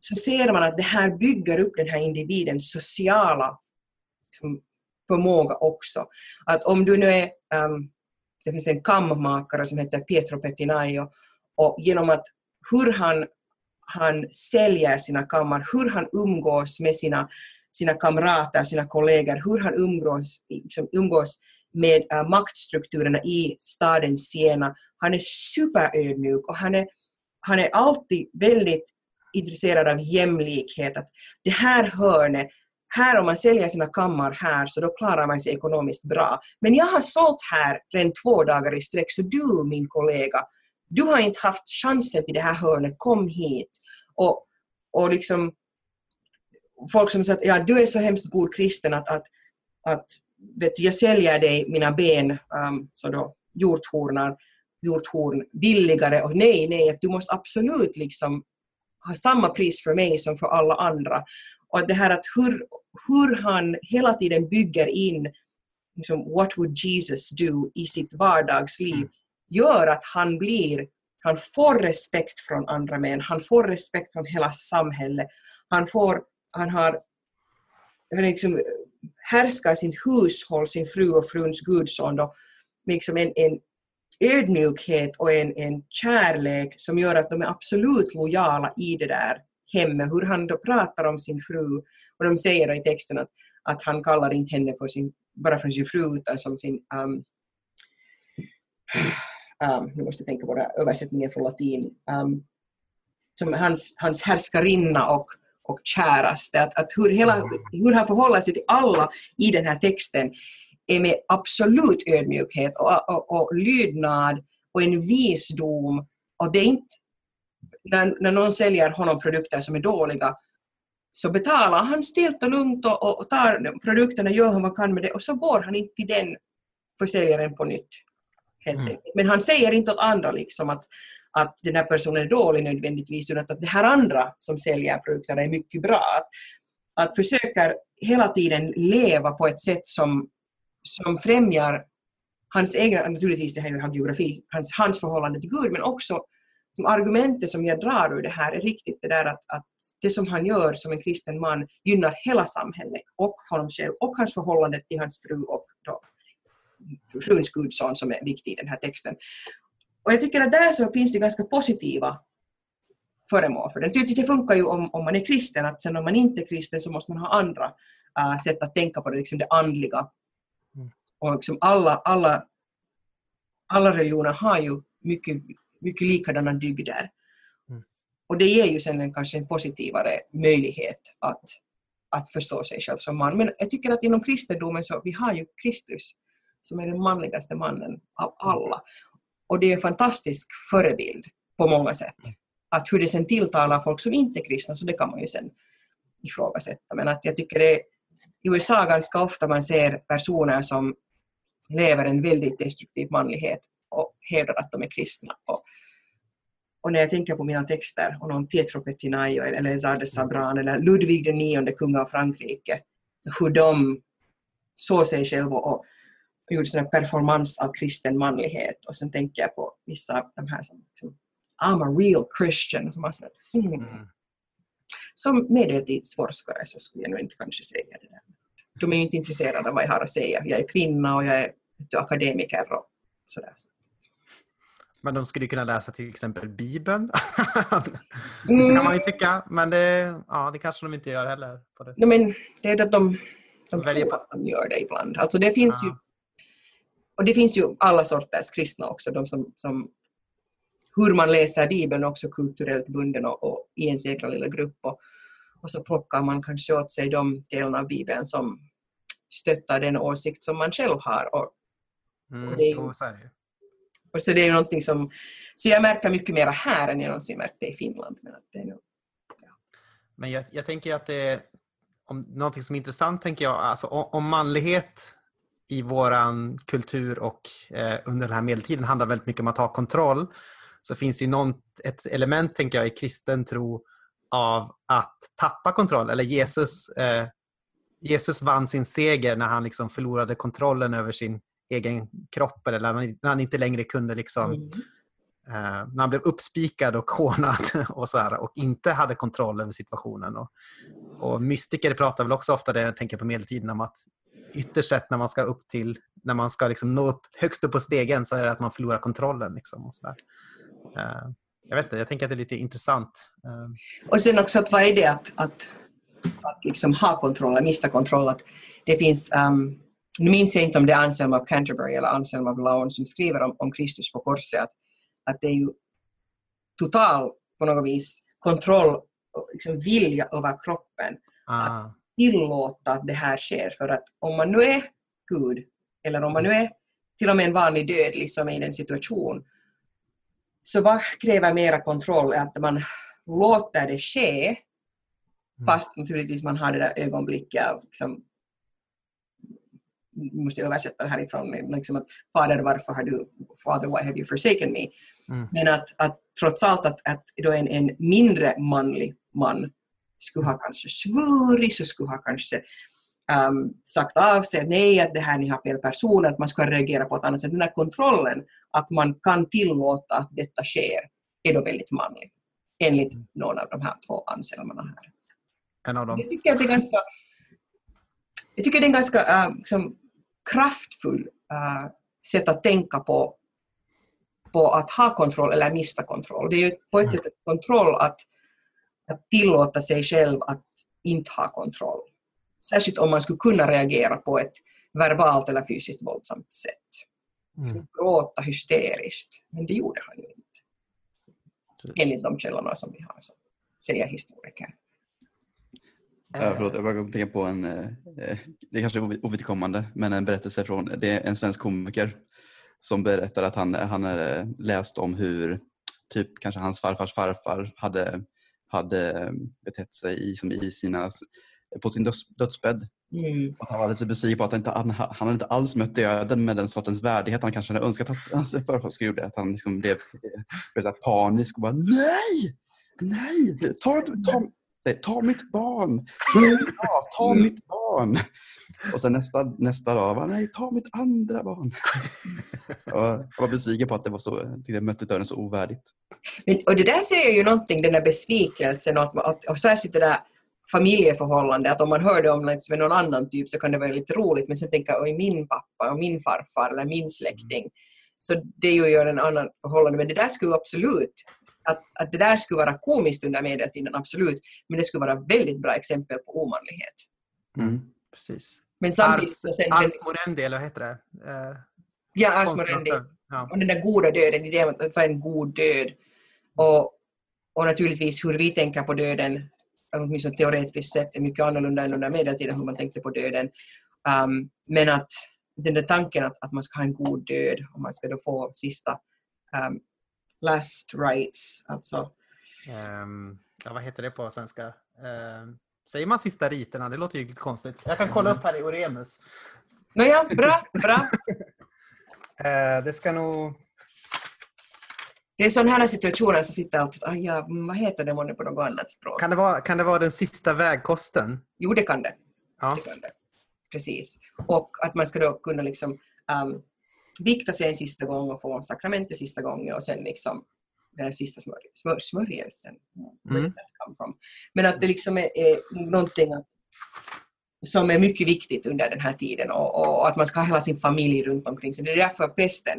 så ser man att det här bygger upp den här individens sociala liksom, förmåga också. Att om du nu är, um, det finns en kammakare som heter Pietro Pettinaio, och genom att hur han, han säljer sina kammar, hur han umgås med sina, sina kamrater, sina kollegor, hur han umgås, liksom, umgås med uh, maktstrukturerna i staden Siena. Han är superödmjuk och han är, han är alltid väldigt intresserad av jämlikhet. Att det här hörnet, här om man säljer sina kammar här så då klarar man sig ekonomiskt bra. Men jag har sålt här redan två dagar i sträck så du min kollega, du har inte haft chansen till det här hörnet, kom hit. Och, och liksom folk som säger att ja, du är så hemskt god kristen att, att, att vet du, jag säljer dig mina ben, um, så då hjorthornar, hjorthorn billigare och nej, nej, att du måste absolut liksom ha samma pris för mig som för alla andra. Och det här att hur, hur han hela tiden bygger in liksom, what would Jesus do i sitt vardagsliv gör att han blir, han får respekt från andra män, han får respekt från hela samhället, han får, han har liksom, härskar sitt hushåll, sin fru och fruns gudson då, liksom en, en ödmjukhet och en, en kärlek som gör att de är absolut lojala i det där hemmet. Hur han då pratar om sin fru och de säger då i texten att, att han kallar inte henne för sin, bara för sin fru utan som sin um, um, nu måste jag tänka på översättningen från latin, um, som hans, hans härskarinna och, och käraste. Att, att hur, hela, hur han förhåller sig till alla i den här texten är med absolut ödmjukhet och, och, och lydnad och en visdom. Och det är inte, när, när någon säljer honom produkter som är dåliga så betalar han stilt och lugnt och, och tar produkterna, gör han vad kan med det och så går han inte till den försäljaren på nytt. Mm. Men han säger inte åt andra liksom att, att den här personen är dålig nödvändigtvis utan att det här andra som säljer produkterna är mycket bra. Att, att försöka hela tiden leva på ett sätt som som främjar hans egna, naturligtvis det här är ju geografi, hans, hans förhållande till Gud, men också som argumentet som jag drar ur det här är riktigt det där att, att det som han gör som en kristen man gynnar hela samhället och honom själv och hans förhållande till hans fru och då, fruns gudson som är viktig i den här texten. Och jag tycker att där så finns det ganska positiva föremål för den. Det funkar ju om, om man är kristen, att sen om man inte är kristen så måste man ha andra uh, sätt att tänka på det, liksom det andliga och liksom alla, alla, alla religioner har ju mycket, mycket likadana dygder. Mm. Och det ger ju sen en, kanske en positivare möjlighet att, att förstå sig själv som man. Men jag tycker att inom kristendomen så vi har ju Kristus som är den manligaste mannen av alla. Och det är en fantastisk förebild på många sätt. Att hur det sen tilltalar folk som inte är kristna, så det kan man ju sen ifrågasätta. Men att jag tycker det i USA ganska ofta man ser personer som lever en väldigt destruktiv manlighet och hävdar att de är kristna. Och, och när jag tänker på mina texter och någon Pietro Pettinaio eller Zade Sabran eller Ludvig den nionde kung av Frankrike, hur de såg sig själva och, och gjorde en performance av kristen manlighet. Och sen tänker jag på vissa av de här som, som I'm a real Christian. Som, sådär, mm. Mm. som medeltidsforskare så skulle jag nog inte kanske säga det där de är ju inte intresserade av vad jag har att säga. Jag är kvinna och jag är akademiker och sådär. Men de skulle kunna läsa till exempel Bibeln. mm. kan man ju tycka. Men det, ja, det kanske de inte gör heller. På det ja, men det är att de, de tror på. att de gör det ibland. Alltså det finns ja. ju och det finns ju alla sorters kristna också. De som, som hur man läser Bibeln också kulturellt bunden och, och i ens egen lilla grupp. Och, och så plockar man kanske åt sig de delarna av Bibeln som stöttar den åsikt som man själv har. Och, mm, och det är, det. Och så det är någonting som, så jag märker mycket mer här än jag någonsin märkte i Finland. Men, att det är nog, ja. men jag, jag tänker att det är om, någonting som är intressant, tänker jag, alltså om, om manlighet i våran kultur och eh, under den här medeltiden handlar väldigt mycket om att ha kontroll så finns det något, ett element, tänker jag, i kristen tro av att tappa kontroll. Eller Jesus, eh, Jesus vann sin seger när han liksom förlorade kontrollen över sin egen kropp eller när han inte längre kunde liksom mm. eh, när han blev uppspikad och hånad och så här, och inte hade kontroll över situationen. Och, och mystiker pratar väl också ofta, det jag tänker på medeltiden, om att ytterst sett när man ska upp till, när man ska liksom nå upp högst upp på stegen så är det att man förlorar kontrollen. Liksom och så där. Eh, jag vet inte, jag tänker att det är lite intressant. Ehm. Och sen också att vad är det att, att, att liksom ha kontroll, mista kontroll. Att det finns, um, nu minns jag inte om det är Anselm av Canterbury eller Anselm av Laon som skriver om, om Kristus på korset, att, att det är ju total på något vis kontroll och liksom vilja över kroppen. Ah. Att tillåta att det här sker. För att om man nu är Gud, eller om man nu är till och med en vanlig dödlig som är i den situation, så vad kräver mera kontroll att man låter det ske, mm. fast naturligtvis man har det där ögonblicket av liksom, måste översätta det härifrån, liksom att fader varför har du, father why have you forsaken me? Mm. Men att, att trots allt att, att då en, en mindre manlig man skulle ha kanske svurit, så skulle ha kanske um, sagt av sig, nej att det här ni har fel person, att man ska reagera på ett annat sätt. Den här kontrollen, att man kan tillåta att detta sker, är då väldigt manlig. Enligt någon av de här två anselmarna här. En av dem. Jag tycker att det är ganska, jag tycker det är en ganska uh, liksom, kraftfull uh, sätt att tänka på, på att ha kontroll eller mista kontroll. Det är ju på ett sätt ett kontroll att, att tillåta sig själv att inte ha kontroll. Särskilt om man skulle kunna reagera på ett verbalt eller fysiskt våldsamt sätt. Mm. Gråta hysteriskt, men det gjorde han ju inte. Enligt de källorna som vi har, som säger historiker. Ja, förlåt, jag bara kom att tänka på en, eh, eh, det är kanske är ovidkommande, men en berättelse från, det är en svensk komiker som berättar att han, han hade läst om hur typ kanske hans farfars farfar hade, hade betett sig i, som i sina, på sin döds, dödsbädd. Mm. Och han var lite besviken på att han inte, han, han hade inte alls mött döden med den sortens värdighet han kanske hade önskat att hans farfar skulle gjort. Att han liksom blev, blev panisk och bara nej, nej, ta, ta, säger, ta mitt barn! Ja, ta mitt barn! Och sen nästa, nästa dag, bara, nej, ta mitt andra barn! Och jag var besviken på att det var så, jag mötte döden så ovärdigt. Men, och det där säger ju någonting, den där besvikelsen och, att, och särskilt det där familjeförhållande, att om man hör det om liksom, någon annan typ så kan det vara lite roligt men sen tänka oj min pappa och min farfar eller min släkting. Så det är ju en annan förhållande men det där skulle absolut att, att det där skulle vara komiskt under medeltiden, absolut, men det skulle vara väldigt bra exempel på omanlighet. Mm. Precis. Men samtidigt... Ars, Morendi, eller vad heter det? Eh, ja, Ars Morendi. Ja. Och den där goda döden, idén om att vara en god död. Och, och naturligtvis hur vi tänker på döden, åtminstone teoretiskt sett, är mycket annorlunda än under medeltiden hur man tänkte på döden. Um, men att den där tanken att, att man ska ha en god död och man ska då få sista um, last rights, alltså Ehm, ja, vad heter det på svenska? Ehm, säger man sista riterna? Det låter ju lite konstigt. Jag kan kolla upp här i Oremus. Nåja, bra, bra. Eh, det ska nog... Det är sådana här situationer som sitter alltid ah, ja, vad heter det månne på något annat språk? Kan det, vara, kan det vara den sista vägkosten? Jo, det kan det. Ja. det, kan det. Precis. Och att man ska då kunna liksom um, vikta sig en sista gång och få sakramentet sista gången och sen liksom den sista smör, smör, smörjelsen. Mm. Men att det liksom är, är någonting som är mycket viktigt under den här tiden och, och, och att man ska ha hela sin familj runt omkring sig. Det är därför pesten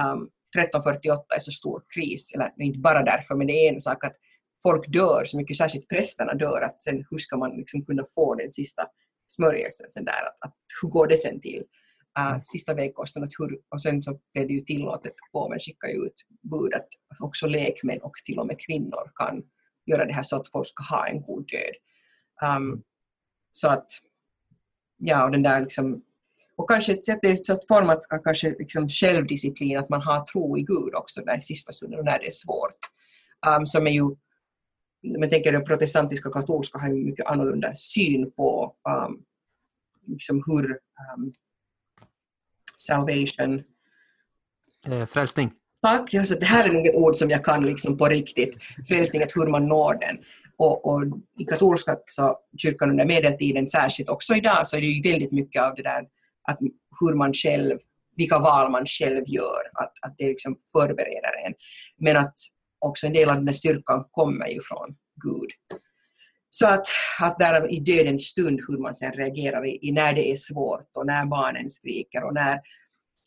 um, 1348 är så stor kris, eller inte bara därför, men det är en sak att folk dör så mycket, särskilt prästerna dör, att sen hur ska man liksom kunna få den sista smörjelsen sen där, att, att hur går det sen till? Uh, sista vägkosten, att hur, och sen så blev det ju tillåtet, påven skickade ju ut bud att, att också lekmän och till och med kvinnor kan göra det här så att folk ska ha en god död. Um, så att, ja, och den där liksom, och kanske ett sätt ett sorts form att kanske liksom självdisciplin, att man har tro i Gud också där i sista stunden när det är svårt. Um, som är ju, man tänker den protestantiska och katolska har ju mycket annorlunda syn på um, liksom hur um, salvation Eh, frälsning. Tack, ja, så det här är nog ord som jag kan liksom på riktigt. Frälsning, hur man når den. Och, och i katolska så, kyrkan under medeltiden, särskilt också idag, så är det ju väldigt mycket av det där att hur man själv, vilka val man själv gör, att, att det liksom förbereder en. Men att också en del av den där styrkan kommer ju från Gud. Så att, att där i dödens stund hur man sen reagerar i, i när det är svårt och när barnen skriker och när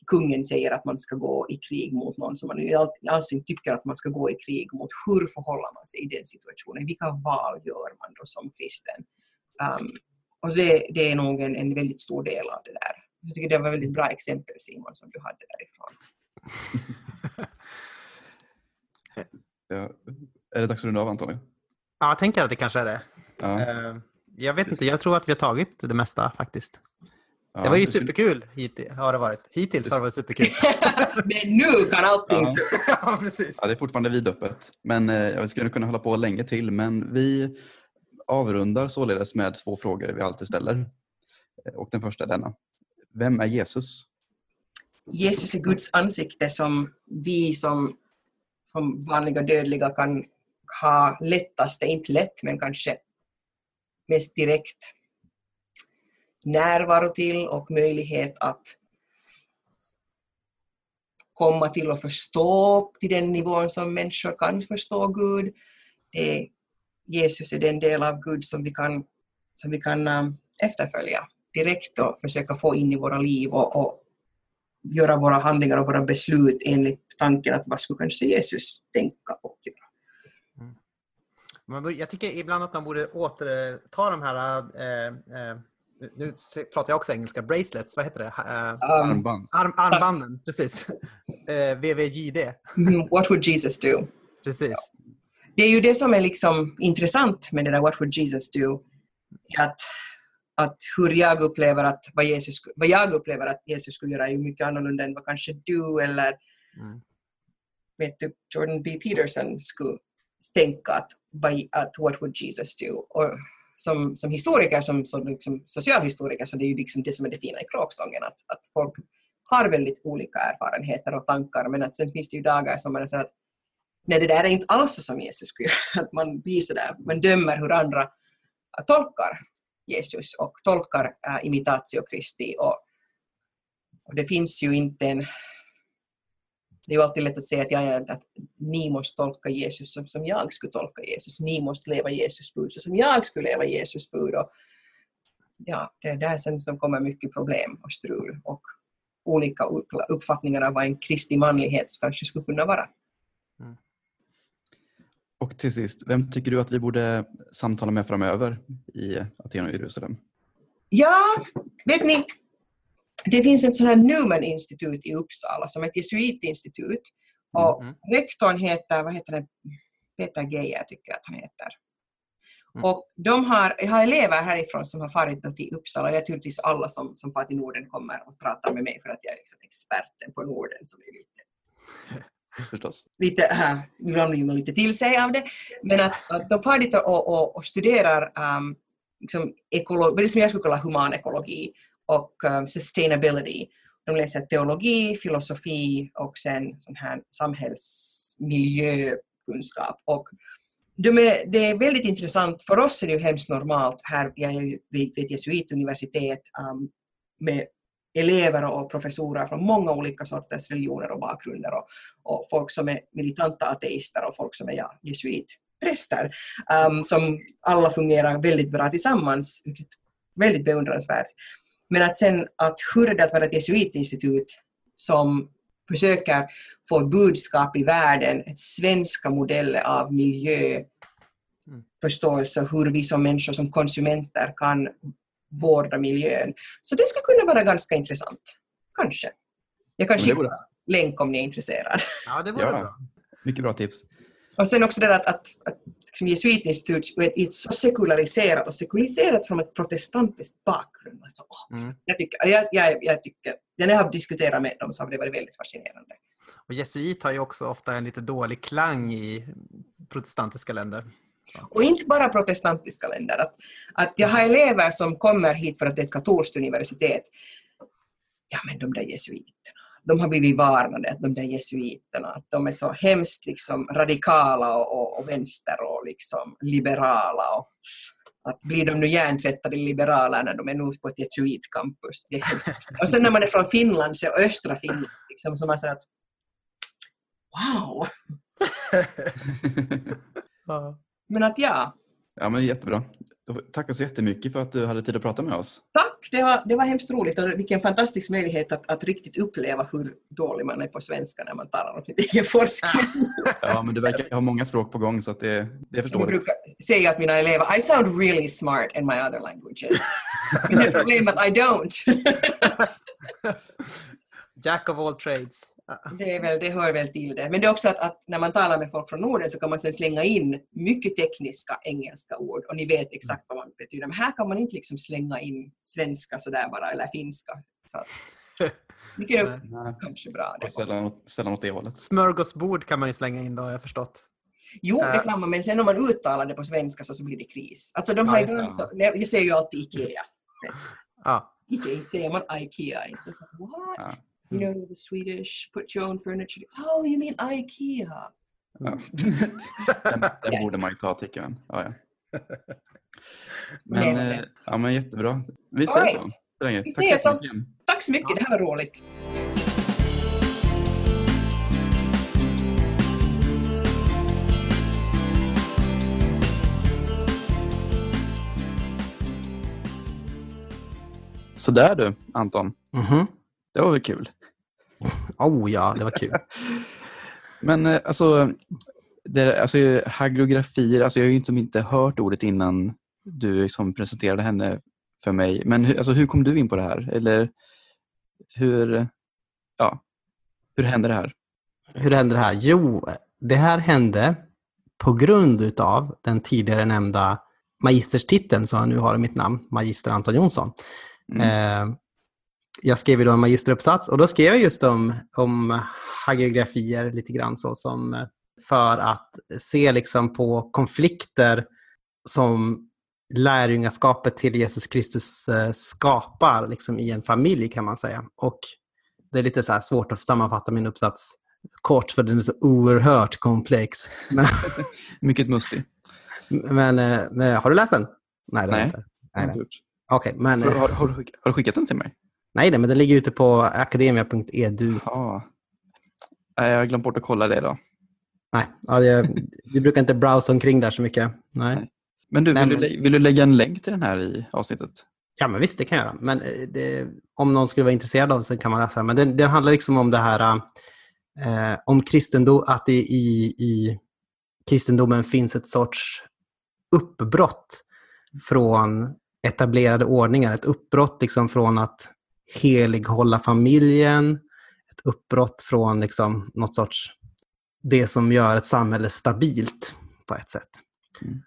kungen säger att man ska gå i krig mot någon som man alls inte tycker att man ska gå i krig mot. Hur förhåller man sig i den situationen? Vilka val gör man då som kristen? Um, och det, det är nog en, en väldigt stor del av det där. Jag tycker det var ett väldigt bra exempel Simon som du hade därifrån. Ja. Är det dags att runda av Antonio? Ja, jag tänker att det kanske är det. Ja. Eh, jag vet inte, jag tror att vi har tagit det mesta faktiskt. Ja, det var ju superkul hittills, har det varit. Hittills har det varit superkul. Men nu kan allting Ja. ja, precis. Ja, det är fortfarande vidöppet. Men eh, jag skulle kunna hålla på länge till. Men vi avrundar således med två frågor vi alltid ställer. Eh, Och den första är denna. Vem är Jesus? Jesus är Guds ansikte som vi som, som vanliga dödliga kan ha lättast, inte lätt men kanske mest direkt närvaro till och möjlighet att komma till och förstå till den nivån som människor kan förstå Gud. Det, Jesus är den del av Gud som vi kan, som vi kan um, efterfölja direkt och försöka få in i våra liv och, och göra våra handlingar och våra beslut enligt tanken att vad skulle kanske Jesus tänka och göra. Jag tycker ibland att man borde återta de här, eh, eh, nu pratar jag också engelska, bracelets, vad heter det? Eh, Armband. arm, armbanden, precis. Eh, VVJD, mm, what would Jesus do? precis. Det är ju det som är liksom intressant med det där What would Jesus do? Att, att hur jag upplever att vad, Jesus, vad jag upplever att Jesus skulle göra är ju mycket annorlunda än vad kanske du eller Mm. vet du, Jordan B. Peterson skulle tänka att, vad- att what would Jesus do? Och som, som historiker, som, som liksom socialhistoriker, så det är ju liksom det som är det fina i kråksången, att, att folk har väldigt olika erfarenheter och tankar, men att sen finns det ju dagar som man säger att nej, det där är inte alls så som Jesus skulle göra, att man blir sådär, man dömer hur andra tolkar Jesus och tolkar äh, imitatio Christi och, och det finns ju inte en det är ju alltid lätt att säga att, ja, ja, att ni måste tolka Jesus som, som jag skulle tolka Jesus. Ni måste leva Jesus bud så som jag skulle leva Jesus bud. Och, ja, det är där sen som kommer mycket problem och strul och olika upp- uppfattningar av vad en kristig manlighet kanske skulle kunna vara. Och till sist, vem tycker du att vi borde samtala med framöver i Aten och Jerusalem? Ja, vet ni, det finns ett sånt här Newman-institut i Uppsala som är ett jesuitinstitut. Och Mm. rektorn heter, vad heter det, Peter Geijer tycker jag att han heter. Mm. Och de har, jag har elever härifrån som har farit till Uppsala. Jag tror naturligtvis alla som, som far till Norden kommer och pratar med mig för att jag är liksom experten på Norden som är lite Förstås. lite, äh, ibland blir man lite till sig av det, men att, att de far dit och, och, och studerar um, liksom ekolo- det som jag skulle kalla humanekologi och um, sustainability. De läser teologi, filosofi och sen sån här samhällsmiljökunskap. Och de är, det är väldigt intressant. För oss är det ju hemskt normalt här vid ett jesuituniversitet um, med elever och professorer från många olika sorters religioner och bakgrunder och, och folk som är militanta ateister och folk som är ja, jesuitpräster um, som alla fungerar väldigt bra tillsammans. Väldigt beundransvärt. Men att sen att hur är det att vara ett jesuitinstitut som försöker få ett budskap i världen, ett svenska modeller av miljö, Mm. förståelse hur vi som människor, som konsumenter kan vårda miljön. Så det skulle kunna vara ganska intressant. Kanske. Jag kan skicka länk om ni är intresserade. Ja, det vore Ja. bra. Mycket bra tips. Och sen också det där att, att, liksom jesuitinstitut är ett så sekulariserat och sekulariserat från ett protestantiskt bakgrund. Alltså, åh, Mm. jag, tycker, jag, jag, jag tycker, när jag har diskuterat med dem så har det varit väldigt fascinerande. Och jesuit har ju också ofta en lite dålig klang i protestantiska länder. Så. Och inte bara protestantiska länder. Att, att jag har elever som kommer hit för att det är ett katolskt universitet. Ja, men de där jesuiterna. De har blivit varnade att de där jesuiterna, att de är så hemskt liksom radikala och, och, och vänster och liksom liberala. Och, att blir de nu hjärntvättade liberaler när de är nu på ett jesuitcampus? Och sen när man är från Finland, så östra Finland, liksom, så man säger att wow! Men att ja, Ja, men jättebra. Då Tackar så jättemycket för att du hade tid att prata med oss. Tack, det var, det var hemskt roligt och vilken fantastisk möjlighet att, att riktigt uppleva hur dålig man är på svenska när man talar om sin egen forskning. Ja, men du verkar ha många språk på gång så att det, det är Som jag förståeligt. brukar säga åt mina elever, I sound really smart in my other languages. Men det är problemet att I don't. Jack of all trades. Ja. Det, är väl, det hör väl till det. Men det är också att, att när man talar med folk från Norden så kan man sen slänga in mycket tekniska engelska ord och ni vet exakt vad man betyder. Men här kan man inte liksom slänga in svenska sådär bara eller finska. Så att, vilket är Nej. Nej, kanske bra. Det. och sällan, åt- det hållet. Smörgåsbord kan man ju slänga in då, har jag förstått. Jo, det Äh. kan man, men sen om man uttalar det på svenska så, så blir det kris. Alltså de Ja, har ibland det. så, jag säger ju alltid IKEA. Ja. Inte säger man IKEA. Just like, what? Ja. You know the Swedish put your own furniture. Oh, you mean IKEA? Ja. den den Yes. borde man ju ta tycker jag. Ja, ja. Men, Men- eh, ja, men jättebra. Vi säger right. så. så länge. Vi Tack säger så så. mycket. Tack så mycket, det här var roligt. Så där du, Anton. Mhm. Det var väl kul. Oh ja, det var kul. Men eh, alltså, det, alltså haglografier, alltså jag har ju inte, inte hört ordet innan du liksom presenterade henne för mig. Men hur, alltså, hur kom du in på det här? Eller hur, ja, hur hände det här? Hur hände det här? Jo, det här hände på grund utav den tidigare nämnda magisterstiteln som jag nu har i mitt namn, magister Anton Jonsson. Mm. Eh, jag skrev ju då en magisteruppsats och då skrev jag just om, om hagiografier lite grann så som eh, för att se liksom på konflikter som lärjungaskapet till Jesus Kristus eh, skapar liksom i en familj kan man säga. Och det är lite så svårt att sammanfatta min uppsats kort för den är så oerhört komplex. Mycket mustig. men, eh, men har du läst den? Nej, det har jag inte. Nej, nej. Okej, men Har, har, har du skickat den till mig? Nej, nej, men den ligger ute på akademia.edu. Ja. Nej, jag har glömt bort att kolla det då. Nej, ja, det, vi brukar inte browsa omkring där så mycket. Nej. Nej. Men du, Nej, vill, men- Du, vill du lägga en länk till den här i avsnittet? Ja, men visst, det kan jag göra. Men eh, det, om någon skulle vara intresserad av det så kan man läsa den. Men den, den handlar liksom om det här eh, om kristendom, att det i, i kristendomen finns ett sorts uppbrott från etablerade ordningar. Ett uppbrott liksom från att helighålla familjen, ett uppbrott från liksom något sorts det som gör ett samhälle stabilt på ett sätt. Mm.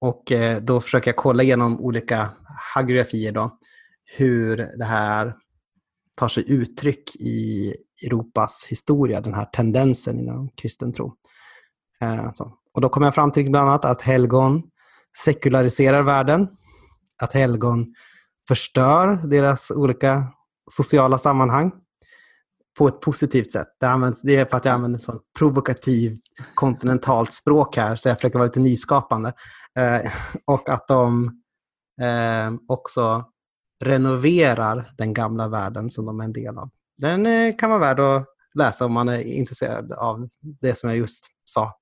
Och eh, då försöker jag kolla igenom olika hagiografier då, hur det här tar sig uttryck i Europas historia, den här tendensen inom kristen tro. Eh. Och då kom jag fram till bland annat att helgon sekulariserar världen, att helgon förstör deras olika sociala sammanhang på ett positivt sätt. Det, används, det är för att jag använder sånt provokativt kontinentalt språk här, så jag försöker vara lite nyskapande. Eh, och att de eh, också renoverar den gamla världen som de är en del av. Den eh, kan vara värd att läsa om man är intresserad av det som jag just sa.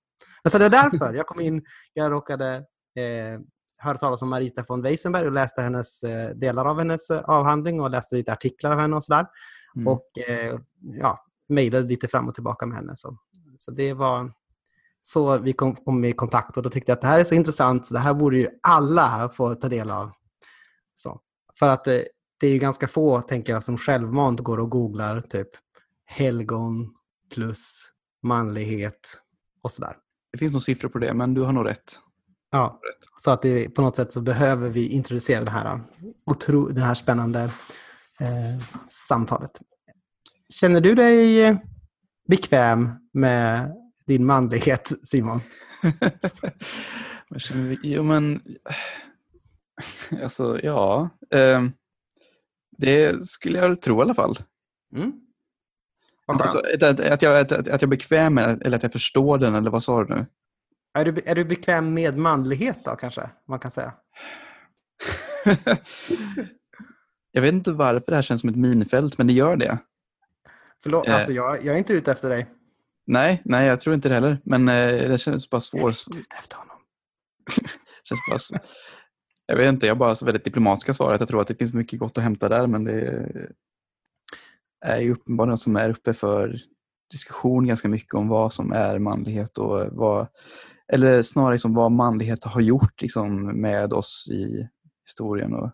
Men så det är därför jag kom in, jag råkade höra talas om Marita von Weisenberg och läste hennes, eh, delar av hennes eh, avhandling och läste lite artiklar av henne och sådär. Mm. Och eh, ja, mejlade lite fram och tillbaka med henne. Så, så det var så vi kom, kom i kontakt och då tyckte jag att det här är så intressant, så det här borde ju alla få ta del av. Så. För att eh, det är ju ganska få, tänker jag, som självmant går och googlar typ helgon plus manlighet och sådär. Det finns nog siffror på det, men du har nog rätt. Ja, så att det, på något sätt så behöver vi introducera det här, otro, det här spännande eh, samtalet. Känner du dig eh, bekväm med din manlighet, Simon? Jo, men... Alltså, ja. ehm, det skulle jag väl tro i alla fall. Mm. Alltså, att, att, jag, att, att jag är bekväm med eller att jag förstår den, eller vad sa du nu? Är, du, är du bekväm med manlighet då kanske, man kan säga? jag vet inte varför det här känns som ett minfält, men det gör det. Förlåt, Eh. alltså jag, jag är inte ute efter dig. Nej, nej, jag tror inte det heller. Men eh, det känns bara svårt. Jag är ute efter honom. Känns bara s- jag vet inte, jag har bara så väldigt diplomatiska svaret. Jag tror att det finns mycket gott att hämta där, men det är ju uppenbarligen något som är uppe för diskussion ganska mycket om vad som är manlighet och vad, eller snarare liksom vad manlighet har gjort liksom med oss i historien. Och,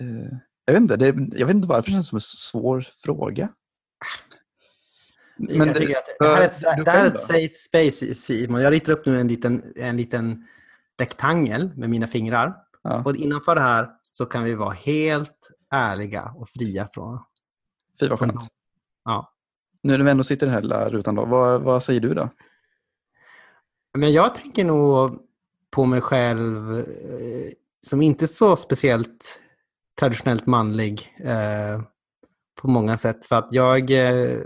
eh, jag, vet inte, det, jag vet inte varför det känns som en svår fråga. Men jag det- tycker att det här är ett, det här är ett safe space, Simon. Jag ritar upp nu en liten, en liten rektangel med mina fingrar. Ja, Och innanför det här så kan vi vara helt ärliga och fria från... fy vad skönt. Ja. Nu när vi ändå sitter i den här lilla rutan, då, vad, vad säger du då? Men jag tänker nog på mig själv eh, som inte så speciellt traditionellt manlig eh, på många sätt. För att jag... Eh,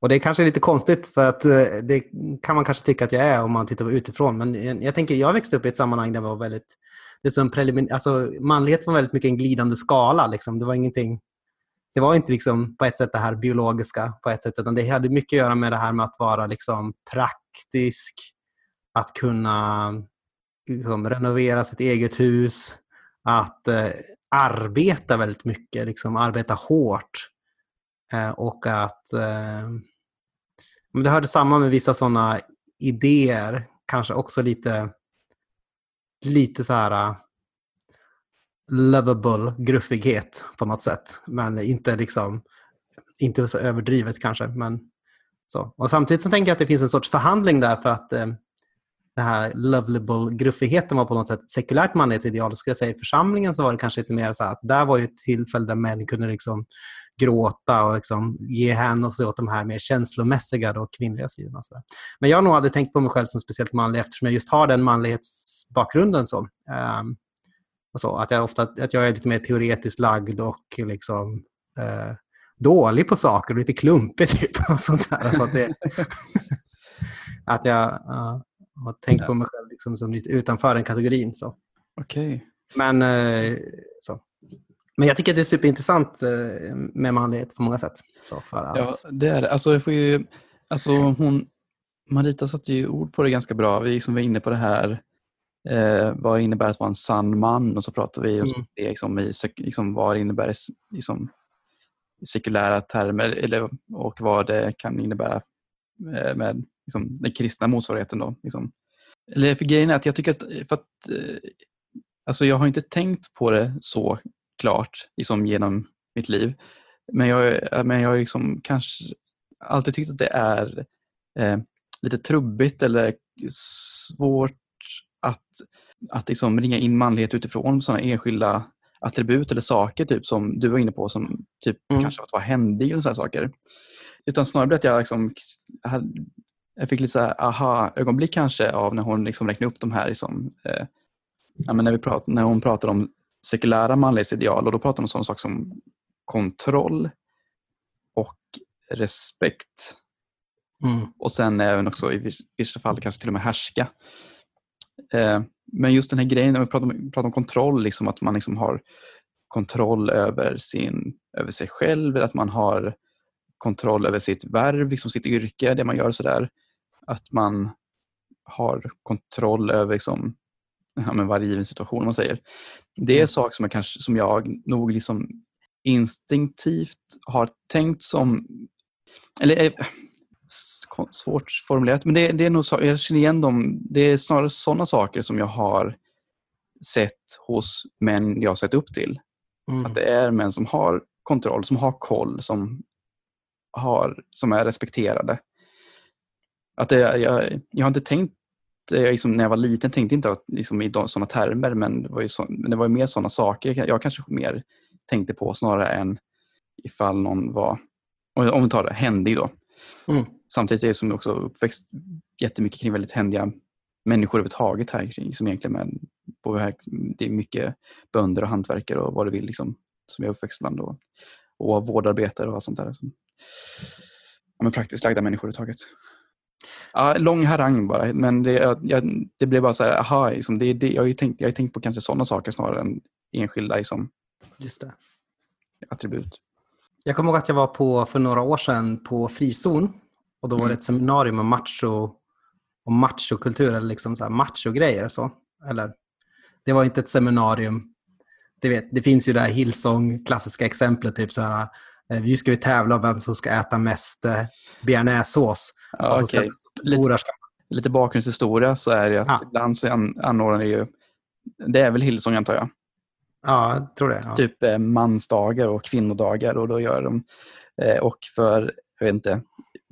och det är kanske lite konstigt för att eh, det kan man kanske tycka att jag är om man tittar utifrån. Men jag, jag tänker, jag växte upp i ett sammanhang där det var väldigt... Det som prelimin, alltså, manlighet var väldigt mycket en glidande skala. Liksom. Det var ingenting... Det var inte liksom på ett sätt det här biologiska på ett sätt, utan det hade mycket att göra med det här med att vara liksom praktisk, att kunna liksom, renovera sitt eget hus, att eh, arbeta väldigt mycket, liksom, arbeta hårt. Eh, och att eh, det hörde samman med vissa sådana idéer, kanske också lite, lite så här eh, lovable gruffighet på något sätt. Men inte liksom inte så överdrivet kanske. Men så. Och samtidigt så tänker jag att det finns en sorts förhandling där för att eh, den här lovable gruffigheten var på något sätt sekulärt manlighetsideal. Skulle jag säga i församlingen så var det kanske lite mer så att där var ju ett tillfälle där män kunde liksom gråta och liksom ge hän och sig åt de här mer känslomässiga då, kvinnliga sidorna. Så Men jag har nog aldrig tänkt på mig själv som speciellt manlig eftersom jag just har den manlighetsbakgrunden. Så. Um, och så, att, jag ofta, att jag är lite mer teoretiskt lagd och liksom, uh, dålig på saker och lite klumpig. Typ, och sånt där. Alltså att, det, att jag uh, har tänkt ja. på mig själv liksom som lite utanför den kategorin. Så. Okay. Men, uh, så. Men jag tycker att det är superintressant eh, med manlighet på många sätt. Så för att... Ja, det är det. Alltså, jag får ju, alltså, hon, Marita satte ju ord på det ganska bra. Vi liksom var inne på det här, eh, vad innebär att vara en sann man? Och så pratar vi om mm. det, liksom, i, liksom, vad det innebär liksom, i sekulära termer eller, och vad det kan innebära eh, med liksom, den kristna motsvarigheten. Då, liksom. Eller för grejen är att jag tycker att, för att eh, alltså, jag har inte tänkt på det så klart liksom genom mitt liv. Men jag, men jag har liksom kanske alltid tyckt att det är eh, lite trubbigt eller svårt att, att liksom ringa in manlighet utifrån sådana enskilda attribut eller saker typ som du var inne på som typ mm. kanske att vara händig eller sådana saker. Utan snarare att jag liksom jag fick lite aha-ögonblick kanske av när hon liksom räknade upp de här liksom, eh, ja, när, vi prat, när hon pratade om sekulära manlighetsideal och då pratar man om sådana saker som kontroll och respekt. Mm. Och sen även också i vissa fall kanske till och med härska. Eh, men just den här grejen när vi pratar om, pratar om kontroll, liksom att man liksom har kontroll över, sin, över sig själv, att man har kontroll över sitt värv, liksom sitt yrke, det man gör sådär. Att man har kontroll över liksom, ja, men varje given situation. om Man säger. Det är mm. saker som jag, kanske, som jag nog liksom instinktivt har tänkt som... Eller eh, svårt formulerat, men det, det är nog så, jag känner igen dem. Det är snarare sådana saker som jag har sett hos män jag har sett upp till. Mm. Att det är män som har kontroll, som har koll, som, har, som är respekterade. Att det, jag, jag har inte tänkt jag liksom, när jag var liten tänkte inte liksom, i sådana termer men det var ju, så, det var ju mer sådana saker jag kanske mer tänkte på snarare än ifall någon var, om vi tar det, händig då. Mm. Samtidigt är jag som också uppväxt jättemycket kring väldigt händiga människor överhuvudtaget här kring, som egentligen med, på här, det är mycket bönder och hantverkare och vad du vill liksom, som jag är uppväxt bland och, och vårdarbetare och allt sånt där. Så, ja, men praktiskt lagda människor överhuvudtaget. Ja, lång harang bara, men det, jag, det blev bara så här, aha, liksom, det, det, jag, har tänkt, jag har tänkt på kanske sådana saker snarare än enskilda liksom, Just det. attribut. Jag kommer ihåg att jag var på för några år sedan på Frizon och då var det mm. ett seminarium om macho och machokultur eller liksom så här macho-grejer. Så. Eller, det var inte ett seminarium. Det, vet, det finns ju det här Hillsong, klassiska exemplet, typ så här, eh, nu ska vi tävla om vem som ska äta mest eh, bearnaisesås. Ja, okay. lite, lite bakgrundshistoria så är det att ja. ibland så anordnar det ju, det är väl Hillsong antar jag? Ja, jag tror det. Ja. Typ eh, mansdagar och kvinnodagar och då gör de, eh, och för, jag vet inte,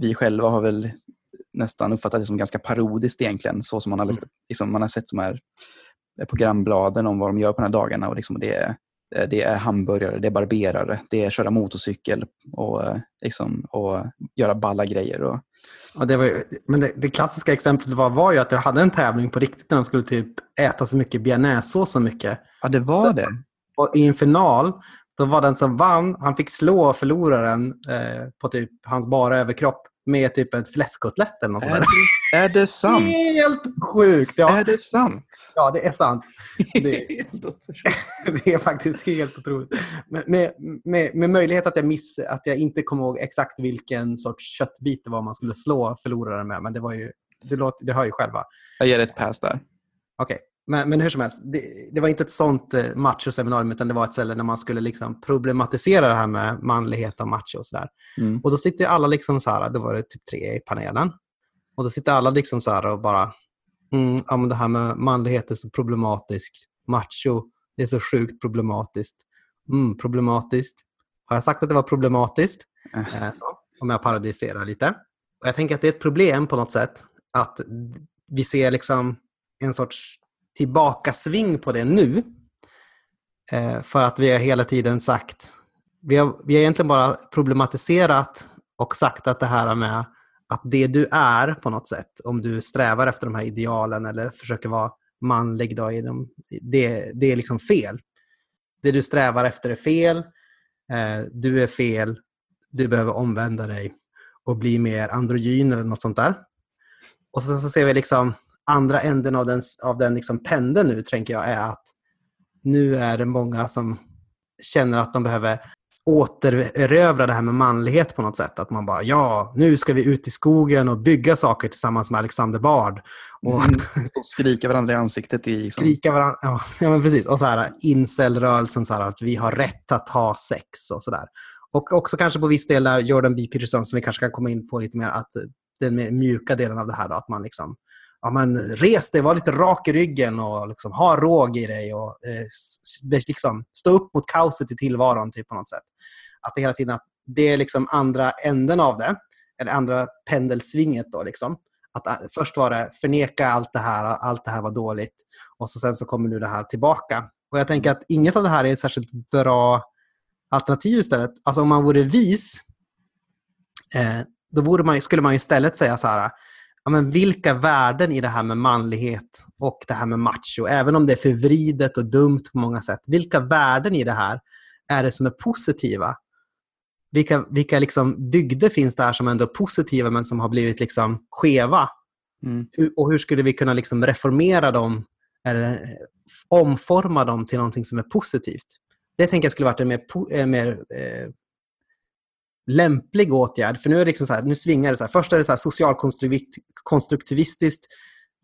vi själva har väl nästan uppfattat det som ganska parodiskt egentligen, så som man har, läst, mm. liksom, man har sett de här programbladen om vad de gör på de här dagarna och liksom det är Eh, det är hamburgare, det är barberare, det är köra motorcykel och, eh, liksom, och göra balla grejer. Och... Ja, det var ju, men det, det, klassiska exemplet var, var ju att jag hade en tävling på riktigt när de skulle typ äta så mycket bearnaisesås så mycket. Ja, det var det. Och I en final, då var den som vann, han fick slå förloraren eh, på typ hans bara överkropp med typ ett fläskkotlett eller något sånt Är det, är det sant? Helt sjukt! Ja, Är det sant? ja det är sant. Det, det är faktiskt helt otroligt. Med, med, med, möjlighet att jag, miss, att jag inte kommer ihåg exakt vilken sorts köttbit det var man skulle slå förloraren med. Men det var ju, det, låter, det hör ju själva. Jag ger ett pass där. Okej, men, men hur som helst. Det, det var inte ett sånt eh, machoseminarium utan det var ett ställe där man skulle liksom problematisera det här med manlighet och macho och sådär. Mm. Och då sitter alla liksom så här, då var det typ tre i panelen. Och då sitter alla liksom så här och bara, mm, ja men det här med manlighet är så problematiskt. Macho, det är så sjukt problematiskt. Mm, problematiskt. Har jag sagt att det var problematiskt? Äh. Eh, så, om jag parodiserar lite. Och jag tänker att det är ett problem på något sätt att vi ser liksom en sorts tillbakasving på det nu. Eh, för att vi har hela tiden sagt, vi har, vi har egentligen bara problematiserat och sagt att det här med att det du är på något sätt, om du strävar efter de här idealen eller försöker vara manlig, då, det, det är liksom fel. Det du strävar efter är fel, eh, du är fel, du behöver omvända dig och bli mer androgyn eller något sånt där. Och sen så ser vi liksom andra änden av den, av den liksom pendeln nu, tänker jag, är att nu är det många som känner att de behöver återerövra det här med manlighet på något sätt. Att man bara, ja, nu ska vi ut i skogen och bygga saker tillsammans med Alexander Bard. Och Mm. Och skrika varandra i ansiktet i... Liksom. skrika varandra. Ja, ja, men precis. Och så här, incel-rörelsen, så här, att vi har rätt att ha sex och sådär. Och också kanske på viss del Jordan B. Peterson, som vi kanske kan komma in på lite mer, att den mjuka delen av det här då, att man liksom Ja, men res dig, var lite rak i ryggen och liksom, ha råg i dig och eh, liksom, stå upp mot kaoset i tillvaron typ, på något sätt. Att det hela tiden att det är liksom andra änden av det, eller andra pendelsvinget. Då, liksom. Att eh, först var det förneka allt det här, allt det här var dåligt. Och så sen så kommer nu det här tillbaka. Och jag tänker att inget av det här är ett särskilt bra alternativ istället. Alltså om man vore vis, eh, då vore man, skulle man istället säga så här, ja, men vilka värden i det här med manlighet och det här med macho, även om det är förvridet och dumt på många sätt, vilka värden i det här är det som är positiva? Vilka, vilka liksom dygder finns det här som ändå är positiva men som har blivit liksom skeva? Mm. Och hur skulle vi kunna liksom reformera dem eller eh, omforma dem till någonting som är positivt? Det tänker jag skulle varit en mer, eh, mer eh, lämplig åtgärd. För nu, är det liksom så här, nu svingar det så här. Först är det så här socialkonstruktivistiskt.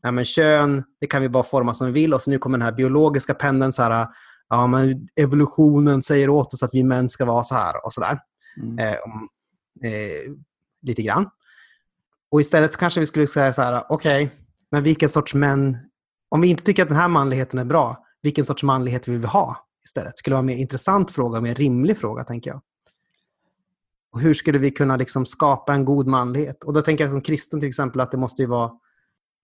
Ja, men kön, det kan vi bara forma som vi vill. Och så nu kommer den här biologiska pendeln. Så här, ja, men evolutionen säger åt oss att vi män ska vara så här och så där. Mm. Eh, eh, lite grann. Och istället så kanske vi skulle säga så här, okej, men vilken sorts män, om vi inte tycker att den här manligheten är bra, vilken sorts manlighet vill vi ha istället? skulle vara en mer intressant fråga, en mer rimlig fråga, tänker jag. Och hur skulle vi kunna liksom skapa en god manlighet? Och då tänker jag som kristen till exempel att det måste ju vara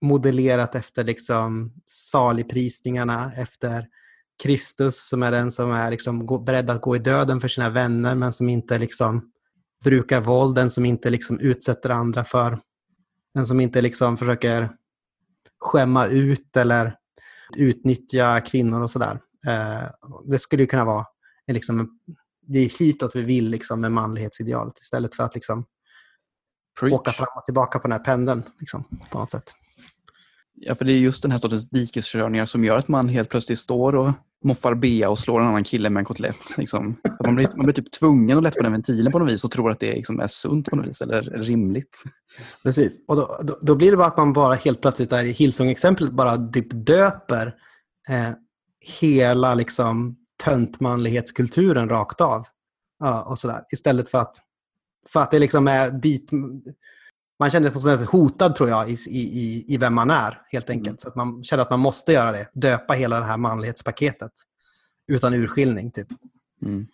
modellerat efter liksom saligprisningarna, efter Kristus som är den som är liksom beredd att gå i döden för sina vänner men som inte liksom brukar våld, den som inte liksom utsätter andra för, den som inte liksom försöker skämma ut eller utnyttja kvinnor och sådär. Eh, det skulle ju kunna vara en liksom, det är hitåt vi vill liksom, med manlighetsidealet istället för att liksom, Preach. åka fram och tillbaka på den här pendeln liksom, på något sätt. Ja, för det är just den här sortens dikeskörningar som gör att man helt plötsligt står och moffar bea och slår en annan kille med en kotlett. Liksom. Man, blir, man blir typ tvungen att lätta på den ventilen på något vis och tror att det liksom är sunt på något vis eller, eller rimligt. Precis. Och då, då, då blir det bara att man bara helt plötsligt där i Hillsong-exemplet bara typ döper eh, hela liksom töntmanlighetskulturen rakt av. Ja, och sådär. Istället för att, för att det liksom är dit... Man känner sig på sätt hotad tror jag i, i, i vem man är helt enkelt. Mm. Så att man känner att man måste göra det. Döpa hela det här manlighetspaketet. Utan urskiljning typ. Mm.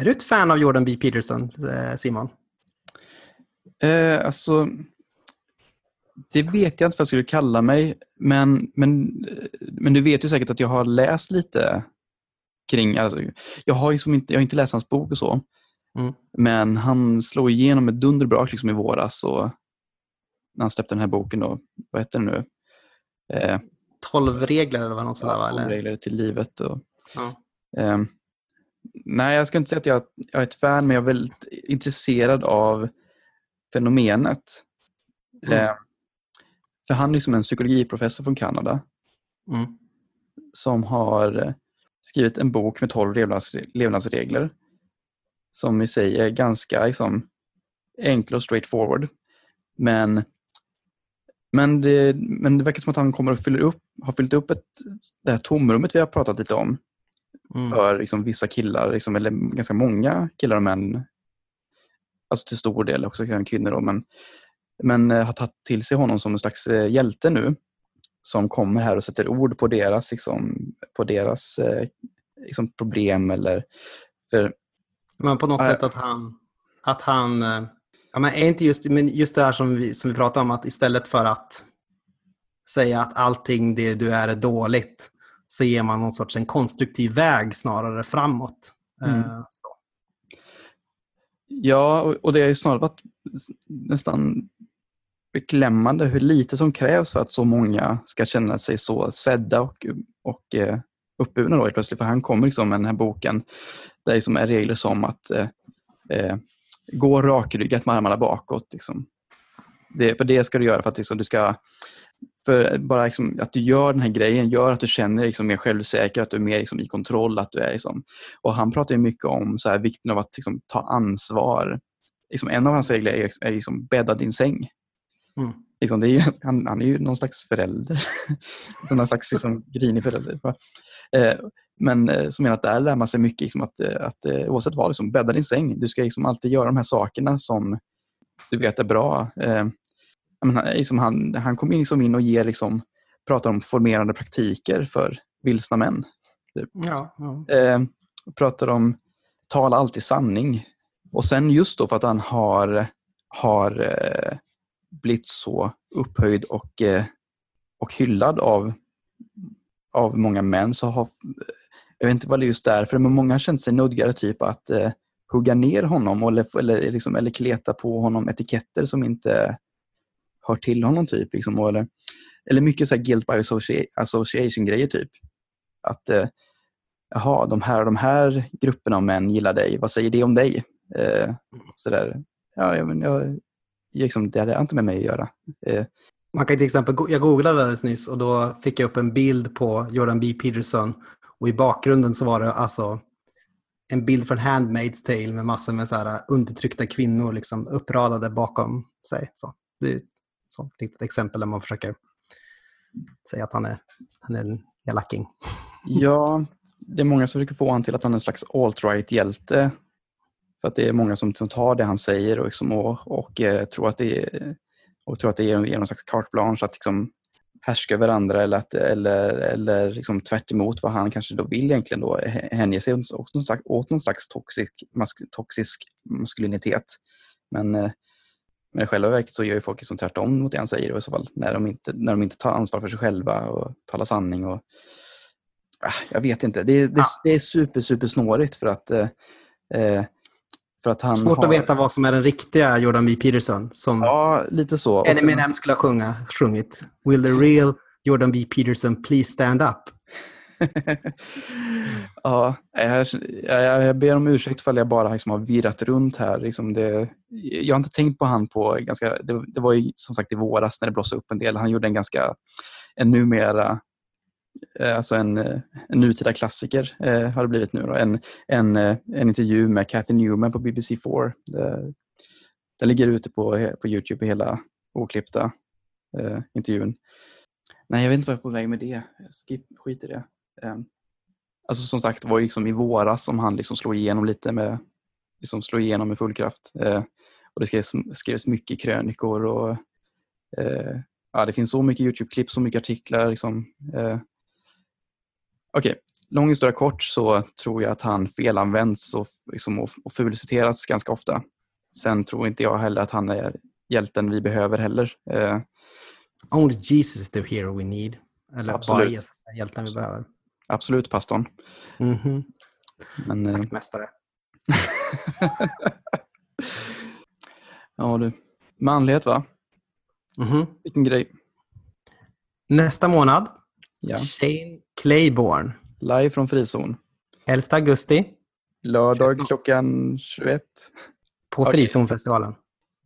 Är du ett fan av Jordan B. Peterson, eh, Simon? Eh, alltså, det vet jag inte vad jag skulle kalla mig, men, men, men du vet ju säkert att jag har läst lite kring... Alltså, jag, har ju som inte, jag har inte läst hans bok och så, Mm. men han slog igenom ett dunderbrak liksom i våras och när han släppte den här boken. Då, vad heter den nu? Eh, 12 regler eller vad något sådär va? Tolv Eller? regler till livet. Och, Ja. Eh, nej, jag ska inte säga att jag, jag är ett fan, men jag är väldigt intresserad av fenomenet. Mm. Eh, för han är liksom en psykologiprofessor från Kanada Mm. som har skrivit en bok med 12 levnads, levnadsregler som i sig är ganska liksom, enkla och straightforward. Men, men, det, men det verkar som att han kommer att fylla upp, har fyllt upp ett, det här tomrummet vi har pratat lite om Mm. för liksom, vissa killar, liksom, eller ganska många killar och män. Alltså till stor del också kvinnor. Då, men, men eh, har tagit till sig honom som en slags eh, hjälte nu. Som kommer här och sätter ord på deras, liksom, på deras eh, liksom, problem. Eller, för, Men på något Ja, sätt att han, att han eh, ja, men är inte just, men just det här som vi, som vi pratade om, att istället för att säga att allting det du är är dåligt, så ger man någon sorts en konstruktiv väg snarare framåt. Mm. Eh, ja, och, det är ju snarare varit nästan beklämmande hur lite som krävs för att så många ska känna sig så sedda och, och eh, uppburna då helt plötsligt. För han kommer liksom med den här boken där det liksom är regler som att eh, eh, gå rakryggat med armarna bakåt. Liksom. Det, för det ska du göra för att liksom, du ska för bara liksom, att du gör den här grejen gör att du känner dig liksom mer självsäker, att du är mer liksom i kontroll. Att du är liksom, och han pratar ju mycket om så här, vikten av att liksom, ta ansvar. Liksom, en av hans regler är, är liksom, bädda din säng. Mm. Liksom, det är ju, han, han är ju någon slags förälder. Som någon slags liksom, grinig förälder. Eh, men eh, som menar att där lär man sig mycket, liksom, att, eh, att eh, oavsett vad, liksom, bädda din säng. Du ska liksom alltid göra de här sakerna som du vet är bra. Eh, menar, liksom, han, han kommer liksom in och ger, liksom, pratar om formerande praktiker för vilsna män. Ja, ja. Eh, pratar om tala alltid sanning. Och sen just då för att han har, har eh, blivit så upphöjd och, eh, och hyllad av, av många män så har, eh, jag vet inte vad det är just därför, men många har känt sig nödgade typ att eh, hugga ner honom eller, eller, liksom, eller kleta på honom etiketter som inte hör till honom typ. Liksom, och eller, eller mycket så här guilt by association-grejer typ. Att eh, jaha, de här, de här grupperna av män gillar dig, vad säger det om dig? Eh, sådär. Ja, jag, jag, liksom, det hade inte med mig att göra. Eh, Man kan till exempel, jag googlade alldeles nyss och då fick jag upp en bild på Jordan B. Peterson och i bakgrunden så var det alltså en bild från Handmaid's Tale med massor med så här undertryckta kvinnor liksom uppradade bakom sig. Så det är ett litet exempel där man försöker säga att han är, han är en elaking. ja, det är många som försöker få honom till att han är en slags alt-right-hjälte. För att det är många som, som tar det han säger och, liksom, och, och eh, tror att det är, och tror att det ger någon slags carte blanche att liksom, härska över andra eller, att, eller, eller liksom tvärt emot vad han kanske då vill egentligen då hänge sig åt, någon slags, åt någon slags toxic, mask, toxisk maskulinitet. Men, eh, men i själva verket så gör ju folk liksom tvärtom mot det han säger i så fall. När de inte, när de inte tar ansvar för sig själva och talar sanning. Och, ah, jag vet inte. Det, det, Ja. det är super, super snårigt för att eh, eh, för att han Svårt har, att veta vad som är den riktiga Jordan B. Peterson som Ja, lite så. Sen- Eminem skulle ha sjunga, sjungit. Will the real Jordan B. Peterson please stand up? ja, jag, jag, jag ber om ursäkt för att jag bara liksom har virrat runt här. Liksom det, jag har inte tänkt på han på ganska... Det, det var ju som sagt i våras när det blossade upp en del. Han gjorde en ganska... En numera... Eh, alltså en, eh, en nutida klassiker eh, har det blivit nu. Då. En, en, eh, en intervju med Cathy Newman på BBC4. Det, den ligger ute på, på Youtube hela oklippta eh, intervjun. Nej, jag vet inte vad jag är på väg med det. Skip, skit i det. Eh, Alltså som sagt, det var liksom i våras som han liksom slog igenom lite med, liksom slog igenom med full kraft. Eh, och det skrevs, skrevs mycket krönikor och eh, ja, det finns så mycket Youtube-klipp, så mycket artiklar. Liksom, Okej, lång historia kort så tror jag att han felanvänds och, liksom, och, och fulciteras ganska ofta. Sen tror inte jag heller att han är hjälten vi behöver heller. Eh, Only Jesus is the hero we need. Eller bara Absolut. Jesus är hjälten vi behöver. absolut, pastorn. Mhm. Men, eh, Vaktmästare. ja du, manlighet va? Mhm. Vilken grej. Nästa månad, Ja. Shane Claiborne. Live från frizon. 11 augusti Lördag klockan 21. på Okej. Frizonfestivalen.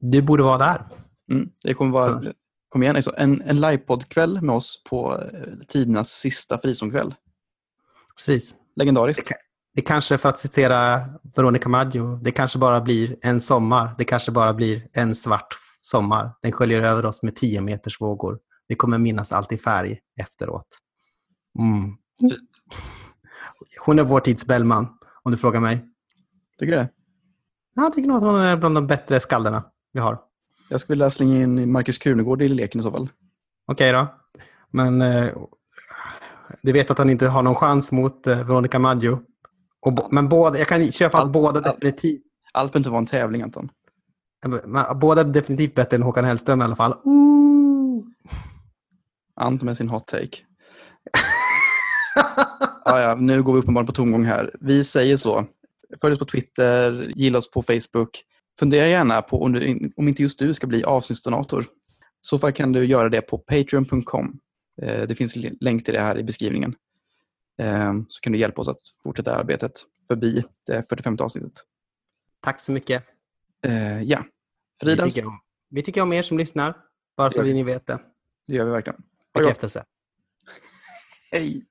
Du borde vara där. Mm, det kommer vara, kom igen, alltså, en, en livepoddkväll med oss på eh, tidernas sista frizonkväll. Precis. Legendariskt. Det, det kanske, för att citera Veronica Maggio, det kanske bara blir en sommar. Det kanske bara blir en svart sommar. Den sköljer över oss med 10 meters vågor. Vi kommer minnas allt i färg efteråt. Mm. Hon är vår tids Bellman, om du frågar mig. Tycker du det? Ja, Jag tycker nog att hon är bland de bättre skalderna vi har. Jag skulle vilja slänga in Markus Krunegård i leken i så fall. Okej då. Men eh, du vet att han inte har någon chans mot eh, Veronica Maggio. Och, men båda, jag kan köpa Allt- båda allt- definitivt, Allt behöver inte vara en tävling Anton. men båda definitivt bättre än Håkan Hellström i alla fall. Ooh. Anton med sin hot take. Ja, ja, nu går vi uppenbarligen på tomgång här. Vi säger så. Följ oss på Twitter, gilla oss på Facebook. Fundera gärna på om, du, om inte just du ska bli avsnittsdonator. I så fall kan du göra det på patreon.com. Eh, Det finns länk till det här i beskrivningen. Eh, Så kan du hjälpa oss att fortsätta arbetet förbi det 45 avsnittet. Tack så mycket. Eh, Ja, Vi Fridens, tycker, om, vi tycker om er som lyssnar. Bara så vi. ni vet det. det gör vi verkligen. Bekräftelse. Hej!